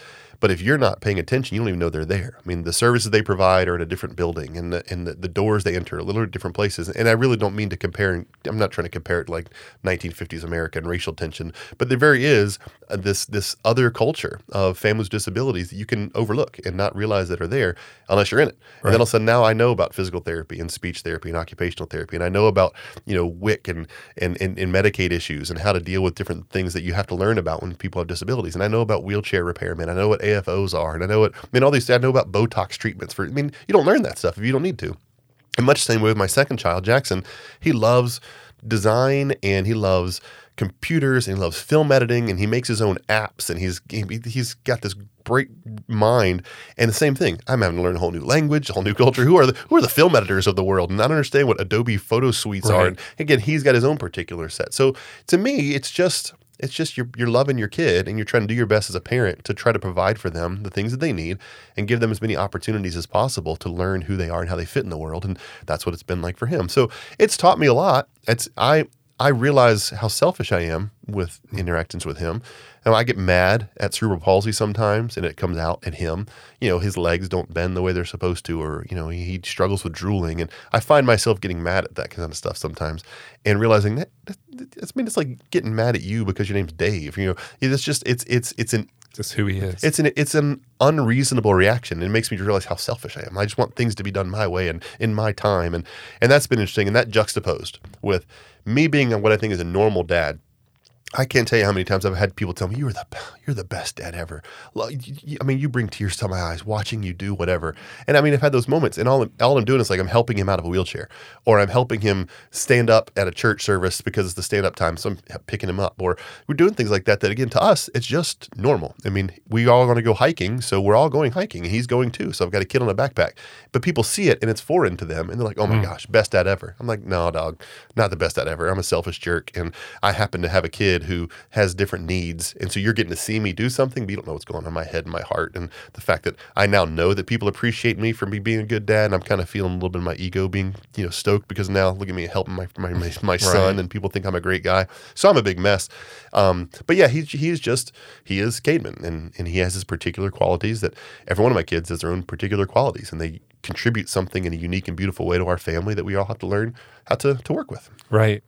Speaker 1: But if you're not paying attention, you don't even know they're there. I mean, the services they provide are in a different building, and the and the, the doors they enter are a little different places. And I really don't mean to compare. I'm not trying to compare it like 1950s America and racial tension, but there very is uh, this this other culture of families with disabilities that you can overlook and not realize that are there unless you're in it. Right. And then all of a sudden, now I know about physical therapy and speech therapy and occupational therapy, and I know about you know WIC and and, and and Medicaid issues and how to deal with different things that you have to learn about when people have disabilities. And I know about wheelchair repairmen. I know what AFOs are, and I know what I mean. All these I know about Botox treatments for. I mean, you don't learn that stuff if you don't need to. And much the same way with my second child, Jackson. He loves design and he loves computers and he loves film editing and he makes his own apps and he's he's got this great mind and the same thing i'm having to learn a whole new language a whole new culture who are the who are the film editors of the world and i don't understand what adobe photo suites right. are and again he's got his own particular set so to me it's just it's just you're, you're loving your kid and you're trying to do your best as a parent to try to provide for them the things that they need and give them as many opportunities as possible to learn who they are and how they fit in the world. And that's what it's been like for him. So it's taught me a lot. It's I I realize how selfish I am with interactions with him. And I get mad at cerebral palsy sometimes, and it comes out at him. You know, his legs don't bend the way they're supposed to, or you know, he, he struggles with drooling, and I find myself getting mad at that kind of stuff sometimes, and realizing that, that, I mean, it's like getting mad at you because your name's Dave. You know, it's just it's it's it's an
Speaker 2: just who he is.
Speaker 1: It's an it's an unreasonable reaction. It makes me realize how selfish I am. I just want things to be done my way and in my time, and and that's been interesting. And that juxtaposed with me being what I think is a normal dad I can't tell you how many times I've had people tell me you're the you're the best dad ever. I mean, you bring tears to my eyes watching you do whatever. And I mean, I've had those moments, and all all I'm doing is like I'm helping him out of a wheelchair, or I'm helping him stand up at a church service because it's the stand up time, so I'm picking him up, or we're doing things like that. That again, to us, it's just normal. I mean, we all want to go hiking, so we're all going hiking, and he's going too. So I've got a kid on a backpack, but people see it and it's foreign to them, and they're like, "Oh my mm. gosh, best dad ever." I'm like, "No, dog, not the best dad ever. I'm a selfish jerk, and I happen to have a kid who has different needs. And so you're getting to see me do something, but you don't know what's going on in my head and my heart. And the fact that I now know that people appreciate me for me being a good dad, and I'm kind of feeling a little bit of my ego being, you know, stoked because now look at me helping my my, my, my son, and people think I'm a great guy. So I'm a big mess. Um, but yeah, he's he's just he is Cademan, and and he has his particular qualities that every one of my kids has their own particular qualities, and they contribute something in a unique and beautiful way to our family that we all have to learn how to to work with.
Speaker 2: Right.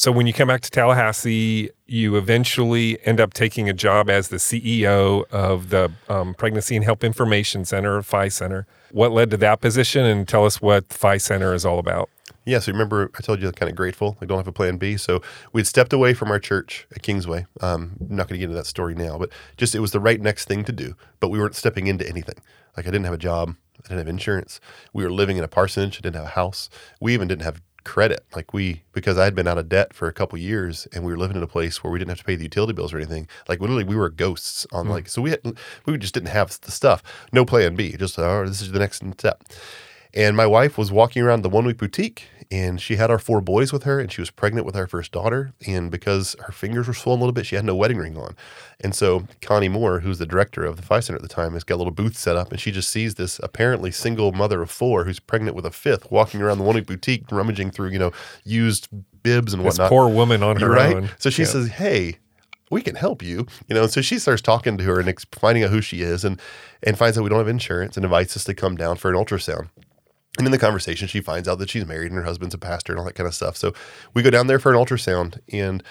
Speaker 2: So when you come back to Tallahassee, you eventually end up taking a job as the CEO of the um, Pregnancy and Help Information Center, PHI Center. What led to that position, and tell us what PHI Center is all about.
Speaker 1: Yeah, so remember I told you I'm kind of grateful. I don't have a plan B. So we'd stepped away from our church at Kingsway. Um, I'm not going to get into that story now, but just it was the right next thing to do. But we weren't stepping into anything. Like I didn't have a job. I didn't have insurance. We were living in a parsonage. I didn't have a house. We even didn't have credit. Like we, because I had been out of debt for a couple years and we were living in a place where we didn't have to pay the utility bills or anything. Like literally we were ghosts on
Speaker 2: Mm.
Speaker 1: like, so we had, we just didn't have the stuff. No plan B. Just, oh, this is the next step. And my wife was walking around the one week boutique and she had our four boys with her and she was pregnant with our first daughter. And because her fingers were swollen a little bit, she had no wedding ring on. And so Connie Moore, who's the director of the Phi Center at the time, has got a little booth set up and she just sees this apparently single mother of four who's pregnant with a fifth walking around the one boutique, rummaging through, you know, used bibs and
Speaker 2: This
Speaker 1: whatnot.
Speaker 2: poor woman on her
Speaker 1: right.
Speaker 2: own.
Speaker 1: So she
Speaker 2: Yeah.
Speaker 1: says, "Hey, we can help you." You know, and so she starts talking to her and finding out who she is, and and finds out we don't have insurance, and invites us to come down for an ultrasound. And in the conversation, she finds out that she's married and her husband's a pastor and all that kind of stuff. So we go down there for an ultrasound, and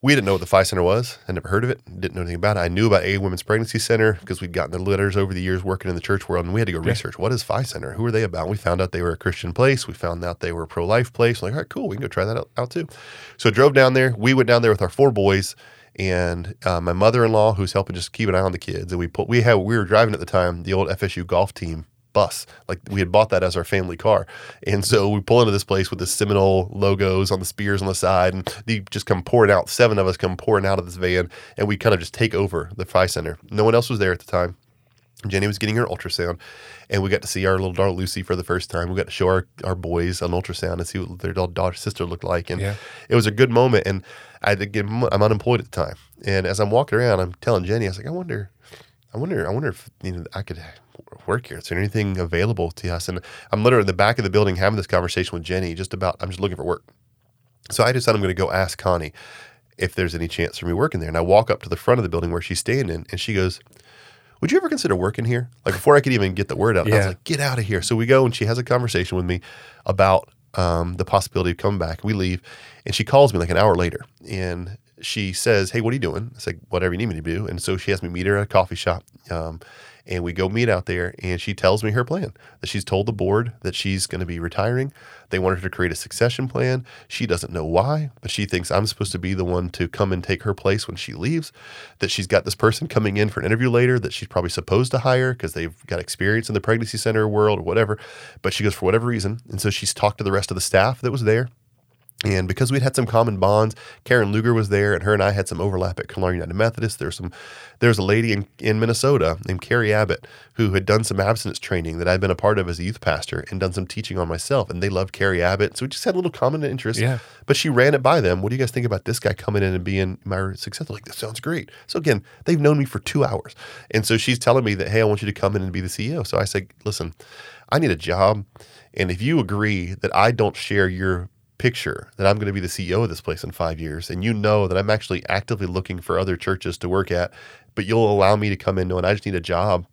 Speaker 1: we didn't know what the Phi Center was. I never heard of it. Didn't know anything about it. I knew about A Women's Pregnancy Center because we'd gotten the letters over the years working in the church world, and we had to go research what is Phi Center. Who are they about? We found out they were a Christian place. We found out they were a pro life place. Like, all right, cool. We can go try that out, out too. So drove down there. We went down there with our four boys and uh, my mother in law, who's helping just keep an eye on the kids. And we put we had we were driving at the time the old FSU golf team bus. Like we had bought that as our family car. And so we pull into this place with the Seminole logos on the spears on the side and they just come pouring out. Seven of us come pouring out of this van and we kind of just take over the Phi Center. No one else was there at the time. Jenny was getting her ultrasound, and we got to see our little daughter Lucy for the first time. We got to show our, our boys an ultrasound and see what their daughter, daughter sister looked like, and
Speaker 2: Yeah.
Speaker 1: it was a good moment. And I I'm unemployed at the time, and as I'm walking around, I'm telling Jenny, I was like, I wonder, I wonder, I wonder if you know I could work here. Is there anything available to us? And I'm literally in the back of the building having this conversation with Jenny, just about I'm just looking for work. So I decided I'm going to go ask Connie if there's any chance for me working there. And I walk up to the front of the building where she's standing, and she goes, would you ever consider working here? Like before I could even get the word out, I was
Speaker 2: Yeah.
Speaker 1: like, get out of here. So we go and she has a conversation with me about um, the possibility of coming back. We leave and she calls me like an hour later and she says, Hey, what are you doing? It's like, whatever you need me to do. And so she has me meet her at a coffee shop. Um, and we go meet out there and she tells me her plan that she's told the board that she's going to be retiring. They want her to create a succession plan. She doesn't know why, but she thinks I'm supposed to be the one to come and take her place when she leaves. That she's got this person coming in for an interview later that she's probably supposed to hire because they've got experience in the pregnancy center world or whatever. But she goes for whatever reason. And so she's talked to the rest of the staff that was there. And because we'd had some common bonds, Karen Luger was there, and her and I had some overlap at Colonial United Methodist. There's some, there's a lady in, in Minnesota named Carrie Abbott who had done some abstinence training that I'd been a part of as a youth pastor and done some teaching on myself, and they loved Carrie Abbott, so we just had a little common interest.
Speaker 2: Yeah.
Speaker 1: But she ran it by them. What do you guys think about this guy coming in and being my successor? Like this sounds great. So again, they've known me for two hours, and so she's telling me that hey, I want you to come in and be the CEO. So I say, listen, I need a job, and if you agree that I don't share your picture that I'm going to be the CEO of this place in five years, and you know that I'm actually actively looking for other churches to work at, but you'll allow me to come in knowing I just need a job,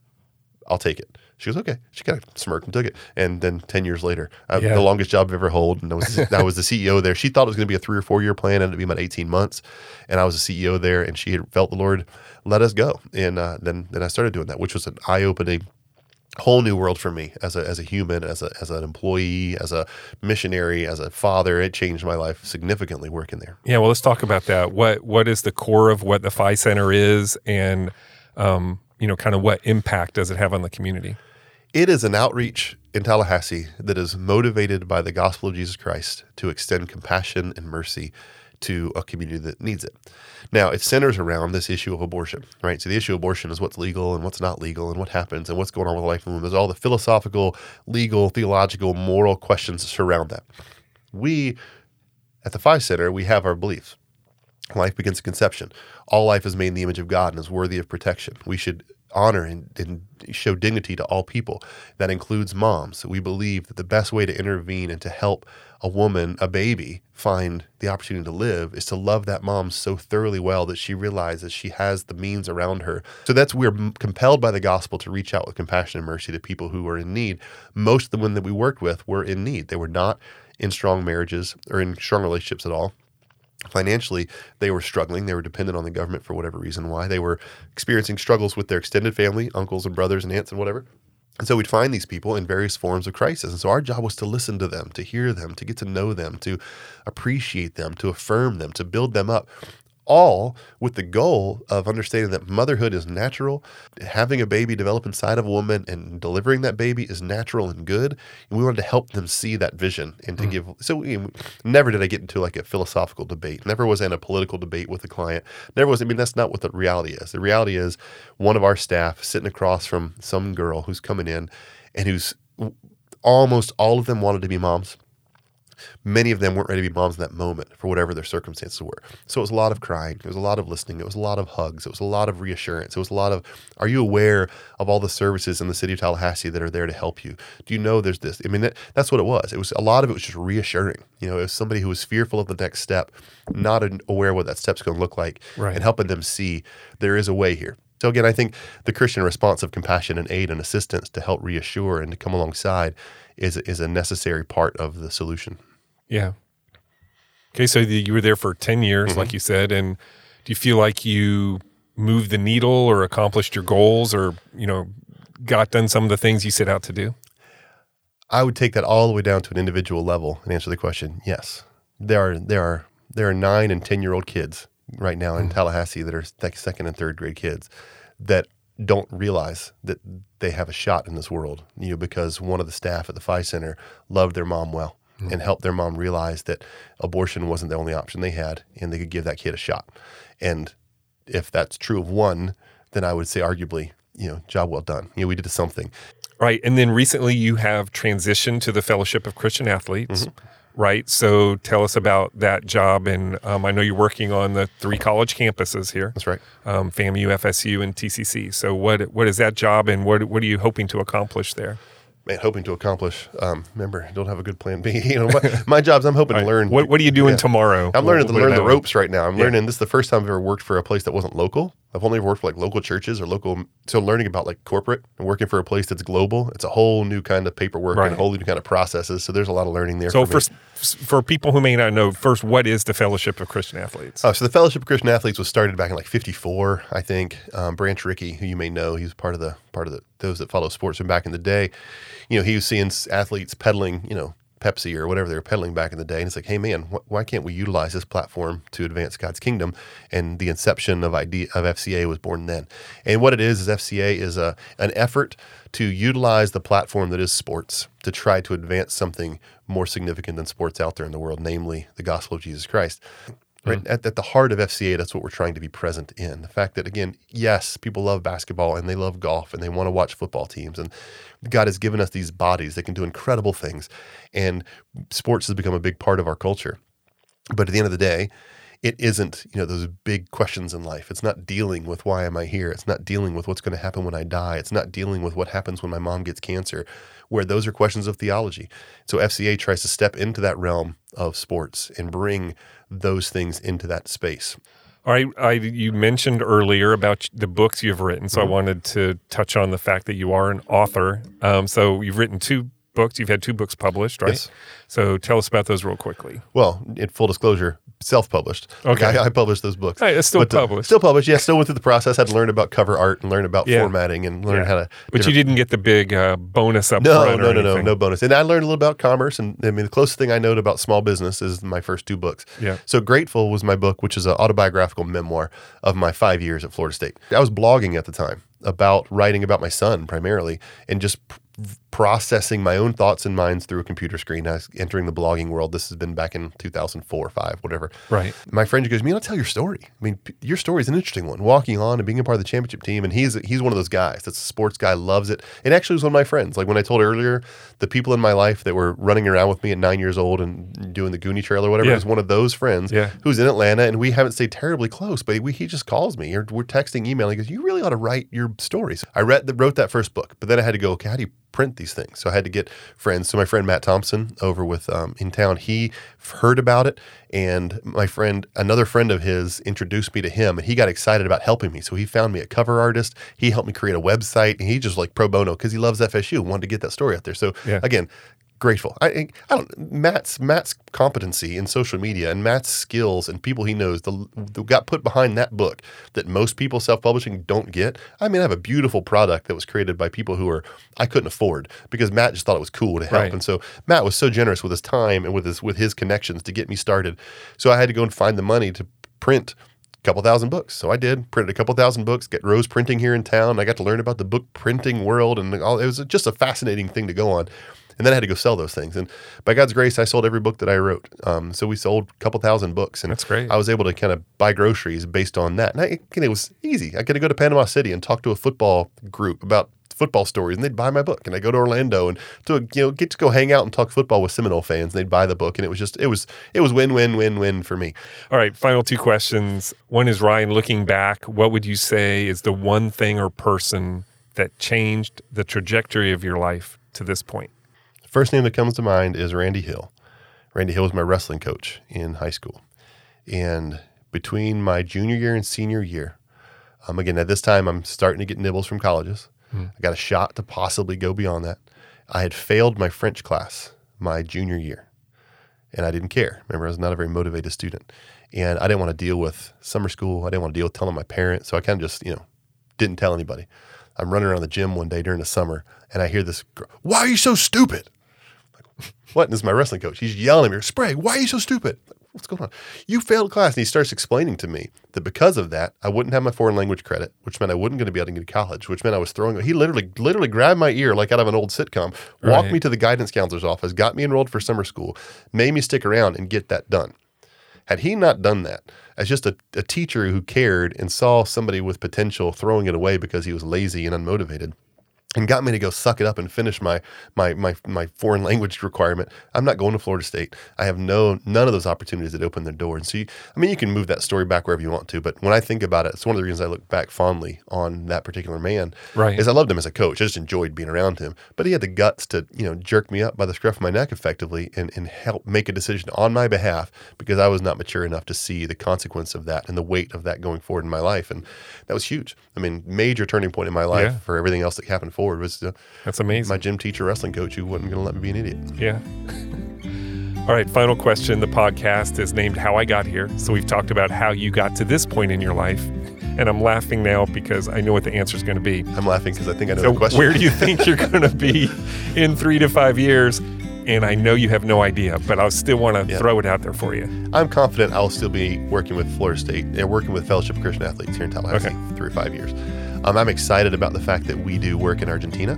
Speaker 1: I'll take it. She goes, okay. She kind of smirked and took it. And then 10 years later, uh,
Speaker 2: Yeah.
Speaker 1: the longest job I've ever held. And I was, I was the CEO there. She thought it was going to be a three or four year plan. Ended up being about 18 months. And I was the CEO there. And she had felt the Lord let us go. And uh, then, then I started doing that, which was an eye opening whole new world for me as a as a human, as a as an employee, as a missionary, as a father. It changed my life significantly working there.
Speaker 2: Yeah, well, let's talk about that. What what is the core of what the Phi Center is, and um, you know, kind of what impact does it have on the community?
Speaker 1: It is an outreach in Tallahassee that is motivated by the gospel of Jesus Christ to extend compassion and mercy to a community that needs it. Now, it centers around this issue of abortion, right? So the issue of abortion is what's legal and what's not legal and what happens and what's going on with the life of the womb. There's all the philosophical, legal, theological, moral questions that surround that. We at the Phi Center, we have our beliefs. Life begins at conception. All life is made in the image of God and is worthy of protection. We should honor and, and show dignity to all people. That includes moms. We believe that the best way to intervene and to help a woman, a baby, find the opportunity to live is to love that mom so thoroughly well that she realizes she has the means around her. So that's we're compelled by the gospel to reach out with compassion and mercy to people who are in need. Most of the women that we worked with were in need. They were not in strong marriages or in strong relationships at all financially they were struggling. They were dependent on the government for whatever reason why. They were experiencing struggles with their extended family uncles and brothers and aunts and whatever. And so we'd find these people in various forms of crisis. And so our job was to listen to them to hear them to get to know them to appreciate them to affirm them to build them up all with the goal of understanding that motherhood is natural, having a baby develop inside of a woman and delivering that baby is natural and good. And we wanted to help them see that vision and to mm. give. So we, never did I get into like a philosophical debate. Never was in a political debate with a client. Never was. I mean, that's not what the reality is. The reality is one of our staff sitting across from some girl who's coming in and who's almost all of them wanted to be moms many of them weren't ready to be moms in that moment for whatever their circumstances were. So it was a lot of crying. It was a lot of listening. It was a lot of hugs. It was a lot of reassurance. It was a lot of, are you aware of all the services in the city of Tallahassee that are there to help you? Do you know there's this? I mean, that, that's what it was. It was a lot of it was just reassuring. You know, it was somebody who was fearful of the next step, not aware what that step's going to look like, right. and helping them see there is a way here. So again, I think the Christian response of compassion and aid and assistance to help reassure and to come alongside is is a necessary part of the solution.
Speaker 2: Yeah. Okay, so you were there for 10 years, mm-hmm. like you said, and do you feel like you moved the needle or accomplished your goals or, you know, got done some of the things you set out to do?
Speaker 1: I would take that all the way down to an individual level and answer the question. Yes. There are there are there are 9 and 10 year old kids right now in mm-hmm. Tallahassee that are second and third grade kids that don't realize that they have a shot in this world, you know, because one of the staff at the Phi Center loved their mom well mm-hmm. and help their mom realize that abortion wasn't the only option they had and they could give that kid a shot. And if that's true of one, then I would say arguably, you know, job well done. You know, we did something.
Speaker 2: Right. And then recently you have transitioned to the Fellowship of Christian Athletes. Mm-hmm. Right. So tell us about that job. And um, I know you're working on the three college campuses here.
Speaker 1: That's right.
Speaker 2: Um, FAMU, FSU, and TCC. So what what is that job and what, what are you hoping to accomplish there?
Speaker 1: Man, hoping to accomplish. Um, remember, don't have a good plan B. You know, my, my job's I'm hoping right. to learn.
Speaker 2: What, what are you doing yeah. tomorrow?
Speaker 1: I'm learning to learn the ropes right now. I'm yeah. learning. This is the first time I've ever worked for a place that wasn't local. I've only worked for like local churches or local. So learning about like corporate and working for a place that's global, it's a whole new kind of paperwork right. and a whole new kind of processes. So there's a lot of learning there.
Speaker 2: So for for, for people who may not know, first, what is the Fellowship of Christian Athletes?
Speaker 1: Oh, so the Fellowship of Christian Athletes was started back in like '54, I think. Um, Branch Rickey, who you may know, he's part of the part of the those that follow sports from back in the day. You know, he was seeing athletes peddling, you know, Pepsi or whatever they were peddling back in the day. And it's like, hey, man, wh- why can't we utilize this platform to advance God's kingdom? And the inception of idea of FCA was born then. And what it is is FCA is a an effort to utilize the platform that is sports to try to advance something more significant than sports out there in the world, namely the gospel of Jesus Christ. Right mm at, at the heart of FCA, that's what we're trying to be present in. The fact that again, yes, people love basketball and they love golf and they want to watch football teams, and God has given us these bodies that can do incredible things. And sports has become a big part of our culture. But at the end of the day, it isn't, you know, those big questions in life. It's not dealing with why am I here? It's not dealing with what's going to happen when I die. It's not dealing with what happens when my mom gets cancer, where those are questions of theology. So FCA tries to step into that realm of sports and bring those things into that space.
Speaker 2: All right, I, you mentioned earlier about the books you've written, so mm-hmm. I wanted to touch on the fact that you are an author. Um, so you've written two books. You've had two books published, right? Yes. So tell us about those real quickly.
Speaker 1: Well, in full disclosure, self-published. Okay, I, I published those books.
Speaker 2: Hey, it's still but, published.
Speaker 1: Still published. Yeah, still went through the process. Had to learn about cover art and learn about yeah. formatting and learn yeah. how to.
Speaker 2: But you didn't get the big uh, bonus up.
Speaker 1: No, no, no, no, no bonus. And I learned a little about commerce. And I mean, the closest thing I know about small business is my first two books.
Speaker 2: Yeah.
Speaker 1: So Grateful was my book, which is an autobiographical memoir of my five years at Florida State. I was blogging at the time about writing about my son primarily and just processing my own thoughts and minds through a computer screen. I was entering the blogging world. This has been back in 2004 or five, whatever.
Speaker 2: Right.
Speaker 1: My friend goes, "Me, I'll tell your story. I mean, p- your story is an interesting one. Walking on and being a part of the championship team, and he's he's one of those guys. That's a sports guy, loves it. And actually, was one of my friends. Like when I told earlier, the people in my life that were running around with me at nine years old and doing the Goonie Trail or whatever yeah. was one of those friends
Speaker 2: yeah.
Speaker 1: who's in Atlanta, and we haven't stayed terribly close, but we, he just calls me or we're texting, emailing. He goes, "You really ought to write your stories." I read the, wrote that first book, but then I had to go, okay, how do you print these things. So I had to get friends. So my friend Matt Thompson over with um, in town, he heard about it, and my friend, another friend of his, introduced me to him, and he got excited about helping me. So he found me a cover artist. He helped me create a website, and he just like pro bono because he loves FSU, wanted to get that story out there. So yeah. again, grateful. I, I don't Matt's Matt's competency in social media and Matt's skills and people he knows the, the got put behind that book that most people self-publishing don't get. I mean, I have a beautiful product that was created by people who are I couldn't afford because Matt just thought it was cool to help.
Speaker 2: Right.
Speaker 1: And so Matt was so generous with his time and with his with his connections to get me started. So I had to go and find the money to print a couple thousand books. So I did, printed a couple thousand books, get Rose Printing here in town. I got to learn about the book printing world and all it was just a fascinating thing to go on. And then I had to go sell those things. And by God's grace, I sold every book that I wrote. Um, so we sold a couple thousand books. And
Speaker 2: That's great.
Speaker 1: I was able to kind of buy groceries based on that. And I, and it was easy. I could go to Panama City and talk to a football group about football stories and they'd buy my book and I go to Orlando and to you know get to go hang out and talk football with Seminole fans and they'd buy the book and it was just it was it was win win win win for me.
Speaker 2: All right, final two questions. One is Ryan, looking back, what would you say is the one thing or person that changed the trajectory of your life to this point?
Speaker 1: First name that comes to mind is Randy Hill. Randy Hill was my wrestling coach in high school. And between my junior year and senior year, um, again, at this time, I'm starting to get nibbles from colleges. I got a shot to possibly go beyond that. I had failed my French class my junior year, and I didn't care. Remember, I was not a very motivated student. And I didn't want to deal with summer school. I didn't want to deal with telling my parents. So I kind of just, you know, didn't tell anybody. I'm running around the gym one day during the summer, and I hear this girl, Why are you so stupid? What? And this is my wrestling coach. He's yelling at me, Sprague, why are you so stupid? What's going on? You failed class. And he starts explaining to me that because of that, I wouldn't have my foreign language credit, which meant I wasn't going to be able to get to college, which meant I was throwing. He literally, literally grabbed my ear like out of an old sitcom, walked
Speaker 2: Right.
Speaker 1: me to the guidance counselor's office, got me enrolled for summer school, made me stick around and get that done. Had he not done that, as just a, a teacher who cared and saw somebody with potential throwing it away because he was lazy and unmotivated, and got me to go suck it up and finish my my my my foreign language requirement. I'm not going to Florida State. I have no none of those opportunities that open their door. And so, you, I mean, you can move that story back wherever you want to. But when I think about it, it's one of the reasons I look back fondly on that particular man.
Speaker 2: Right.
Speaker 1: Is I loved him as a coach. I just enjoyed being around him. But he had the guts to you know jerk me up by the scruff of my neck effectively and and help make a decision on my behalf because I was not mature enough to see the consequence of that and the weight of that going forward in my life. And that was huge. I mean, major turning point in my life
Speaker 2: Yeah.
Speaker 1: for everything else that happened forward was uh,
Speaker 2: That's amazing.
Speaker 1: my gym teacher, wrestling coach, who wasn't going to let me be an idiot.
Speaker 2: Yeah. All right, final question. The podcast is named How I Got Here. So we've talked about how you got to this point in your life. And I'm laughing now because I know what the answer is going to be.
Speaker 1: I'm laughing because I think I know
Speaker 2: So,
Speaker 1: the question.
Speaker 2: where do you think you're going to be in three to five years? And I know you have no idea, but I still want to
Speaker 1: Yeah.
Speaker 2: throw it out there for you.
Speaker 1: I'm confident I'll still be working with Florida State and working with Fellowship of Christian Athletes here in Tallahassee
Speaker 2: Okay.
Speaker 1: three or five years. Um, I'm excited about the fact that we do work in Argentina,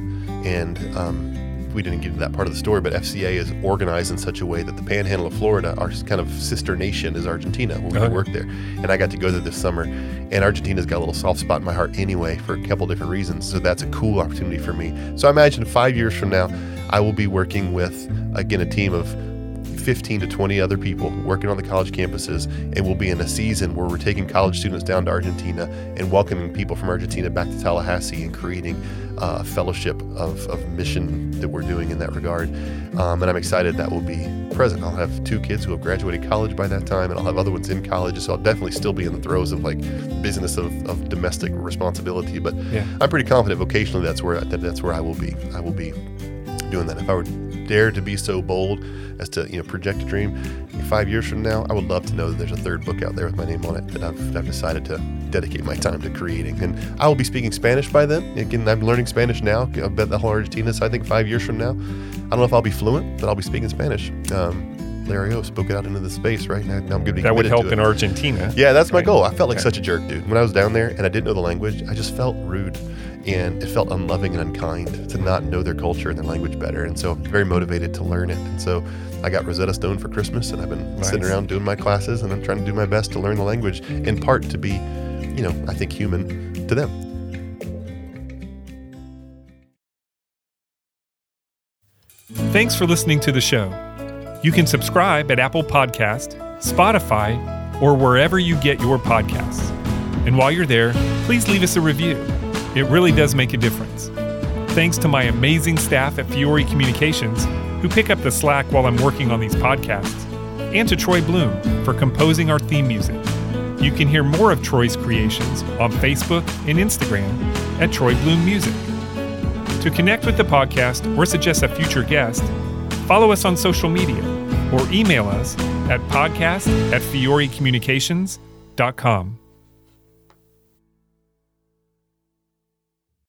Speaker 1: and um, we didn't get into that part of the story, but FCA is organized in such a way that the Panhandle of Florida, our kind of sister nation, is Argentina, where we
Speaker 2: Okay.
Speaker 1: work there. And I got to go there this summer, and Argentina's got a little soft spot in my heart anyway for a couple different reasons. So that's a cool opportunity for me. So I imagine five years from now, I will be working with again a team of 15 to 20 other people working on the college campuses, and we'll be in a season where we're taking college students down to Argentina and welcoming people from Argentina back to Tallahassee and creating uh, a fellowship of, of mission that we're doing in that regard. Um, and I'm excited that will be present. I'll have two kids who have graduated college by that time, and I'll have other ones in college. So I'll definitely still be in the throes of like business of, of domestic responsibility. But
Speaker 2: Yeah.
Speaker 1: I'm pretty confident vocationally that's where that, that's where I will be. I will be doing that. If I were dare to be so bold as to you know project a dream, five years from now, I would love to know that there's a third book out there with my name on it that I've, I've decided to dedicate my time to creating. And I will be speaking Spanish by then. Again, I'm learning Spanish now. I bet the whole Argentina. So I think five years from now, I don't know if I'll be fluent, but I'll be speaking Spanish. Um, Larry O spoke it out into the space, right? Now, now I'm going to be
Speaker 2: That would help in Argentina.
Speaker 1: Yeah, that's my goal. I felt like
Speaker 2: Okay.
Speaker 1: such a jerk, dude. When I was down there and I didn't know the language, I just felt rude and it felt unloving and unkind to not know their culture and their language better. And so I'm very motivated to learn it. And so I got Rosetta Stone for Christmas and I've been
Speaker 2: Nice.
Speaker 1: sitting around doing my classes and I'm trying to do my best to learn the language in part to be, you know, I think human to them.
Speaker 2: Thanks for listening to the show. You can subscribe at Apple Podcast, Spotify, or wherever you get your podcasts. And while you're there, please leave us a review. It really does make a difference. Thanks to my amazing staff at Fiore Communications, who pick up the slack while I'm working on these podcasts, and to Troy Bloom for composing our theme music. You can hear more of Troy's creations on Facebook and Instagram at Troy Bloom Music. To connect with the podcast or suggest a future guest,
Speaker 3: Follow us on social media or email us at podcast at fiorecommunications.com.